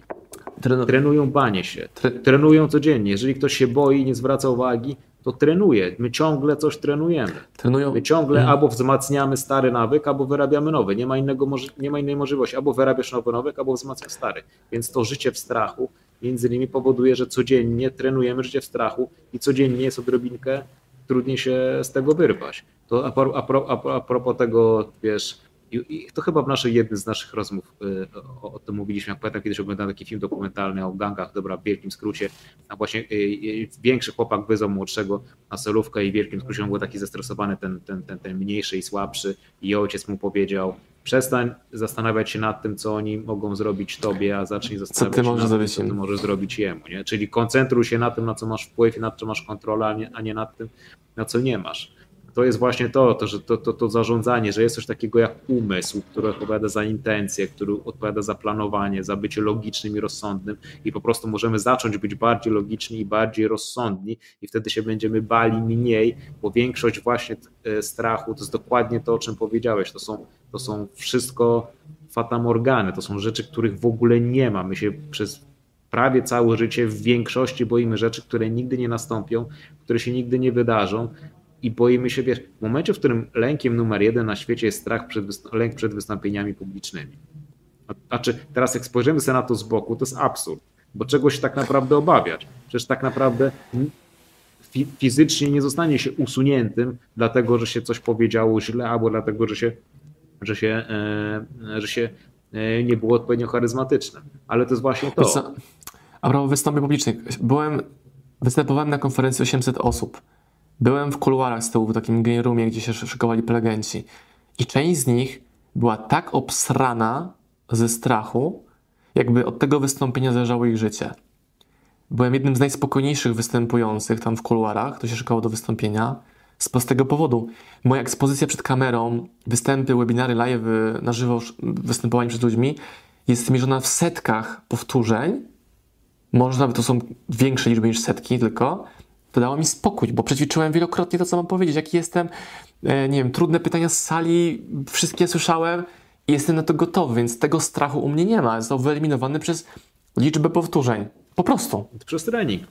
Trenują banie się. Tre... Trenują codziennie. Jeżeli ktoś się boi i nie zwraca uwagi, to trenuje. My ciągle coś trenujemy. Trenują. My ciągle mhm. albo wzmacniamy stary nawyk, albo wyrabiamy nowy. Nie ma, innego, nie ma innej możliwości. Albo wyrabiasz nowy nawyk, albo wzmacniasz stary. Więc to życie w strachu między innymi powoduje, że codziennie trenujemy życie w strachu i codziennie jest odrobinkę trudniej się z tego wyrwać. To a, pro, a, a, a propos tego, wiesz, i to chyba w naszej jednym z naszych rozmów y, o, o tym mówiliśmy. Jak pamiętam, kiedyś oglądałem taki film dokumentalny o gangach, dobra, w wielkim skrócie. A właśnie y, y, większy chłopak wyzwał młodszego na solówkę i w wielkim skrócie on był taki zestresowany, ten, ten, ten, ten mniejszy i słabszy. I ojciec mu powiedział: Przestań zastanawiać się nad tym, co oni mogą zrobić tobie, a zacznij zastanawiać się nad tym, co ty możesz zrobić jemu. Nie? Czyli koncentruj się na tym, na co masz wpływ i na co masz kontrolę, a nie, a nie nad tym, na co nie masz to jest właśnie to, to że to, to, to zarządzanie, że jest coś takiego jak umysł, który odpowiada za intencje, który odpowiada za planowanie, za bycie logicznym i rozsądnym i po prostu możemy zacząć być bardziej logiczni i bardziej rozsądni i wtedy się będziemy bali mniej, bo większość właśnie e, strachu to jest dokładnie to, o czym powiedziałeś, to są, to są wszystko fatamorgany, to są rzeczy, których w ogóle nie ma. My się przez prawie całe życie w większości boimy rzeczy, które nigdy nie nastąpią, które się nigdy nie wydarzą, i boimy się, wiesz, w momencie, w którym lękiem numer jeden na świecie jest strach przed, lęk przed wystąpieniami publicznymi. A, czy teraz jak spojrzymy sobie na to z boku, to jest absurd, bo czegoś tak naprawdę obawiać. Przecież tak naprawdę fizycznie nie zostanie się usuniętym, dlatego że się coś powiedziało źle, albo dlatego, że się, że się, e, że się e, nie było odpowiednio charyzmatyczne. Ale to jest właśnie to. A propos wystąpień publicznych. Byłem, występowałem na konferencji 800 osób. Byłem w kuluarach z tyłu, w takim game roomie, gdzie się szykowali prelegenci. I część z nich była tak obsrana ze strachu, jakby od tego wystąpienia zależało ich życie. Byłem jednym z najspokojniejszych występujących tam w kuluarach, kto się szykował do wystąpienia, z prostego powodu. Moja ekspozycja przed kamerą, występy, webinary, live na żywo, występowanie przed ludźmi jest mierzona w setkach powtórzeń. Może nawet to są większe liczby niż setki tylko to dało mi spokój, bo przećwiczyłem wielokrotnie to, co mam powiedzieć, jaki jestem, e, nie wiem, trudne pytania z sali, wszystkie słyszałem i jestem na to gotowy, więc tego strachu u mnie nie ma. Został wyeliminowany przez liczbę powtórzeń. Po prostu. Przez trening.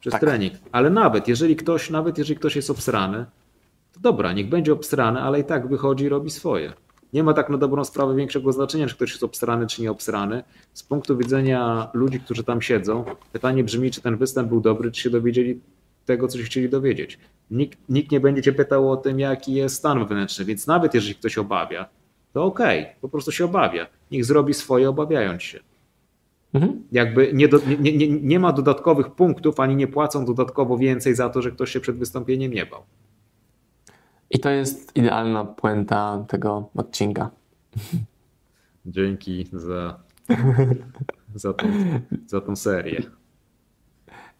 Przez tak. trening. Ale nawet jeżeli ktoś, nawet jeżeli ktoś jest obsrany, to dobra, niech będzie obsrany, ale i tak wychodzi i robi swoje. Nie ma tak na dobrą sprawę większego znaczenia, czy ktoś jest obsrany, czy nie obsrany. Z punktu widzenia ludzi, którzy tam siedzą, pytanie brzmi, czy ten występ był dobry, czy się dowiedzieli tego, co się chcieli dowiedzieć. Nikt, nikt nie będzie cię pytał o tym, jaki jest stan wewnętrzny, więc nawet jeżeli ktoś obawia, to okej, okay, po prostu się obawia. Niech zrobi swoje, obawiając się. Mhm. Jakby nie, do, nie, nie, nie ma dodatkowych punktów, ani nie płacą dodatkowo więcej za to, że ktoś się przed wystąpieniem nie bał. I to jest idealna puenta tego odcinka. Dzięki za, za, tą, za tą serię.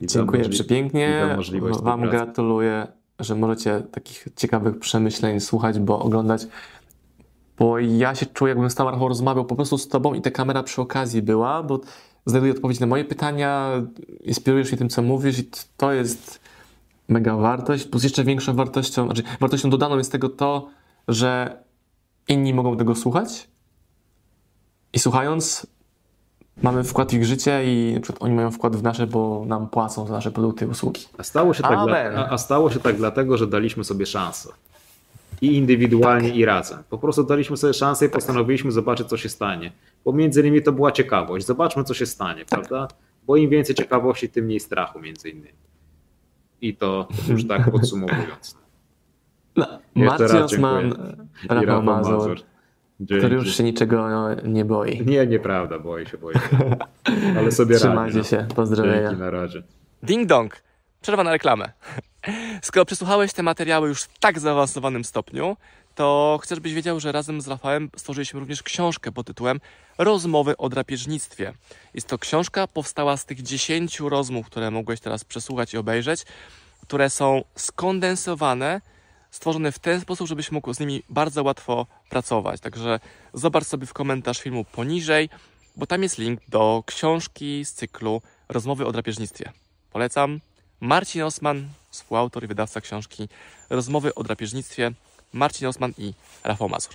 I Dziękuję przepięknie. Wam gratuluję, że możecie takich ciekawych przemyśleń słuchać, bo oglądać. Bo ja się czuję, jakbym z Rafał rozmawiał po prostu z Tobą i ta kamera przy okazji była, bo znajduję odpowiedź na moje pytania, inspirujesz mnie tym, co mówisz i to jest mega wartość, plus jeszcze większą wartością, znaczy wartością dodaną jest tego to, że inni mogą tego słuchać i słuchając mamy wkład w ich życie i oni mają wkład w nasze, bo nam płacą za nasze produkty i usługi. A stało się, tak, dla, a stało się tak dlatego, że daliśmy sobie szansę. I indywidualnie, tak. i razem. Po prostu daliśmy sobie szansę i postanowiliśmy zobaczyć, co się stanie. Bo między innymi to była ciekawość. Zobaczmy, co się stanie, tak. prawda? Bo im więcej ciekawości, tym mniej strachu, między innymi. I to już tak podsumowując. *laughs* No, Marcin Osman, Rafał Mazur. Mazur. Dzięki. Który już się niczego nie boi. Nie, nieprawda, boi się, boi się. Ale sobie *laughs* Trzymajcie radzi, no. się, pozdrowienia. Dzięki, na razie. Ding dong, przerwa na reklamę. *laughs* Skoro przesłuchałeś te materiały już w tak zaawansowanym stopniu, to chcę, żebyś wiedział, że razem z Rafałem stworzyliśmy również książkę pod tytułem Rozmowy o drapieżnictwie. Jest to książka powstała z tych 10 rozmów, które mogłeś teraz przesłuchać i obejrzeć, które są skondensowane stworzone w ten sposób, żebyś mógł z nimi bardzo łatwo pracować. Także zobacz sobie w komentarz filmu poniżej, bo tam jest link do książki z cyklu Rozmowy o drapieżnictwie. Polecam. Marcin Osman, współautor i wydawca książki Rozmowy o drapieżnictwie, Marcin Osman i Rafał Mazur.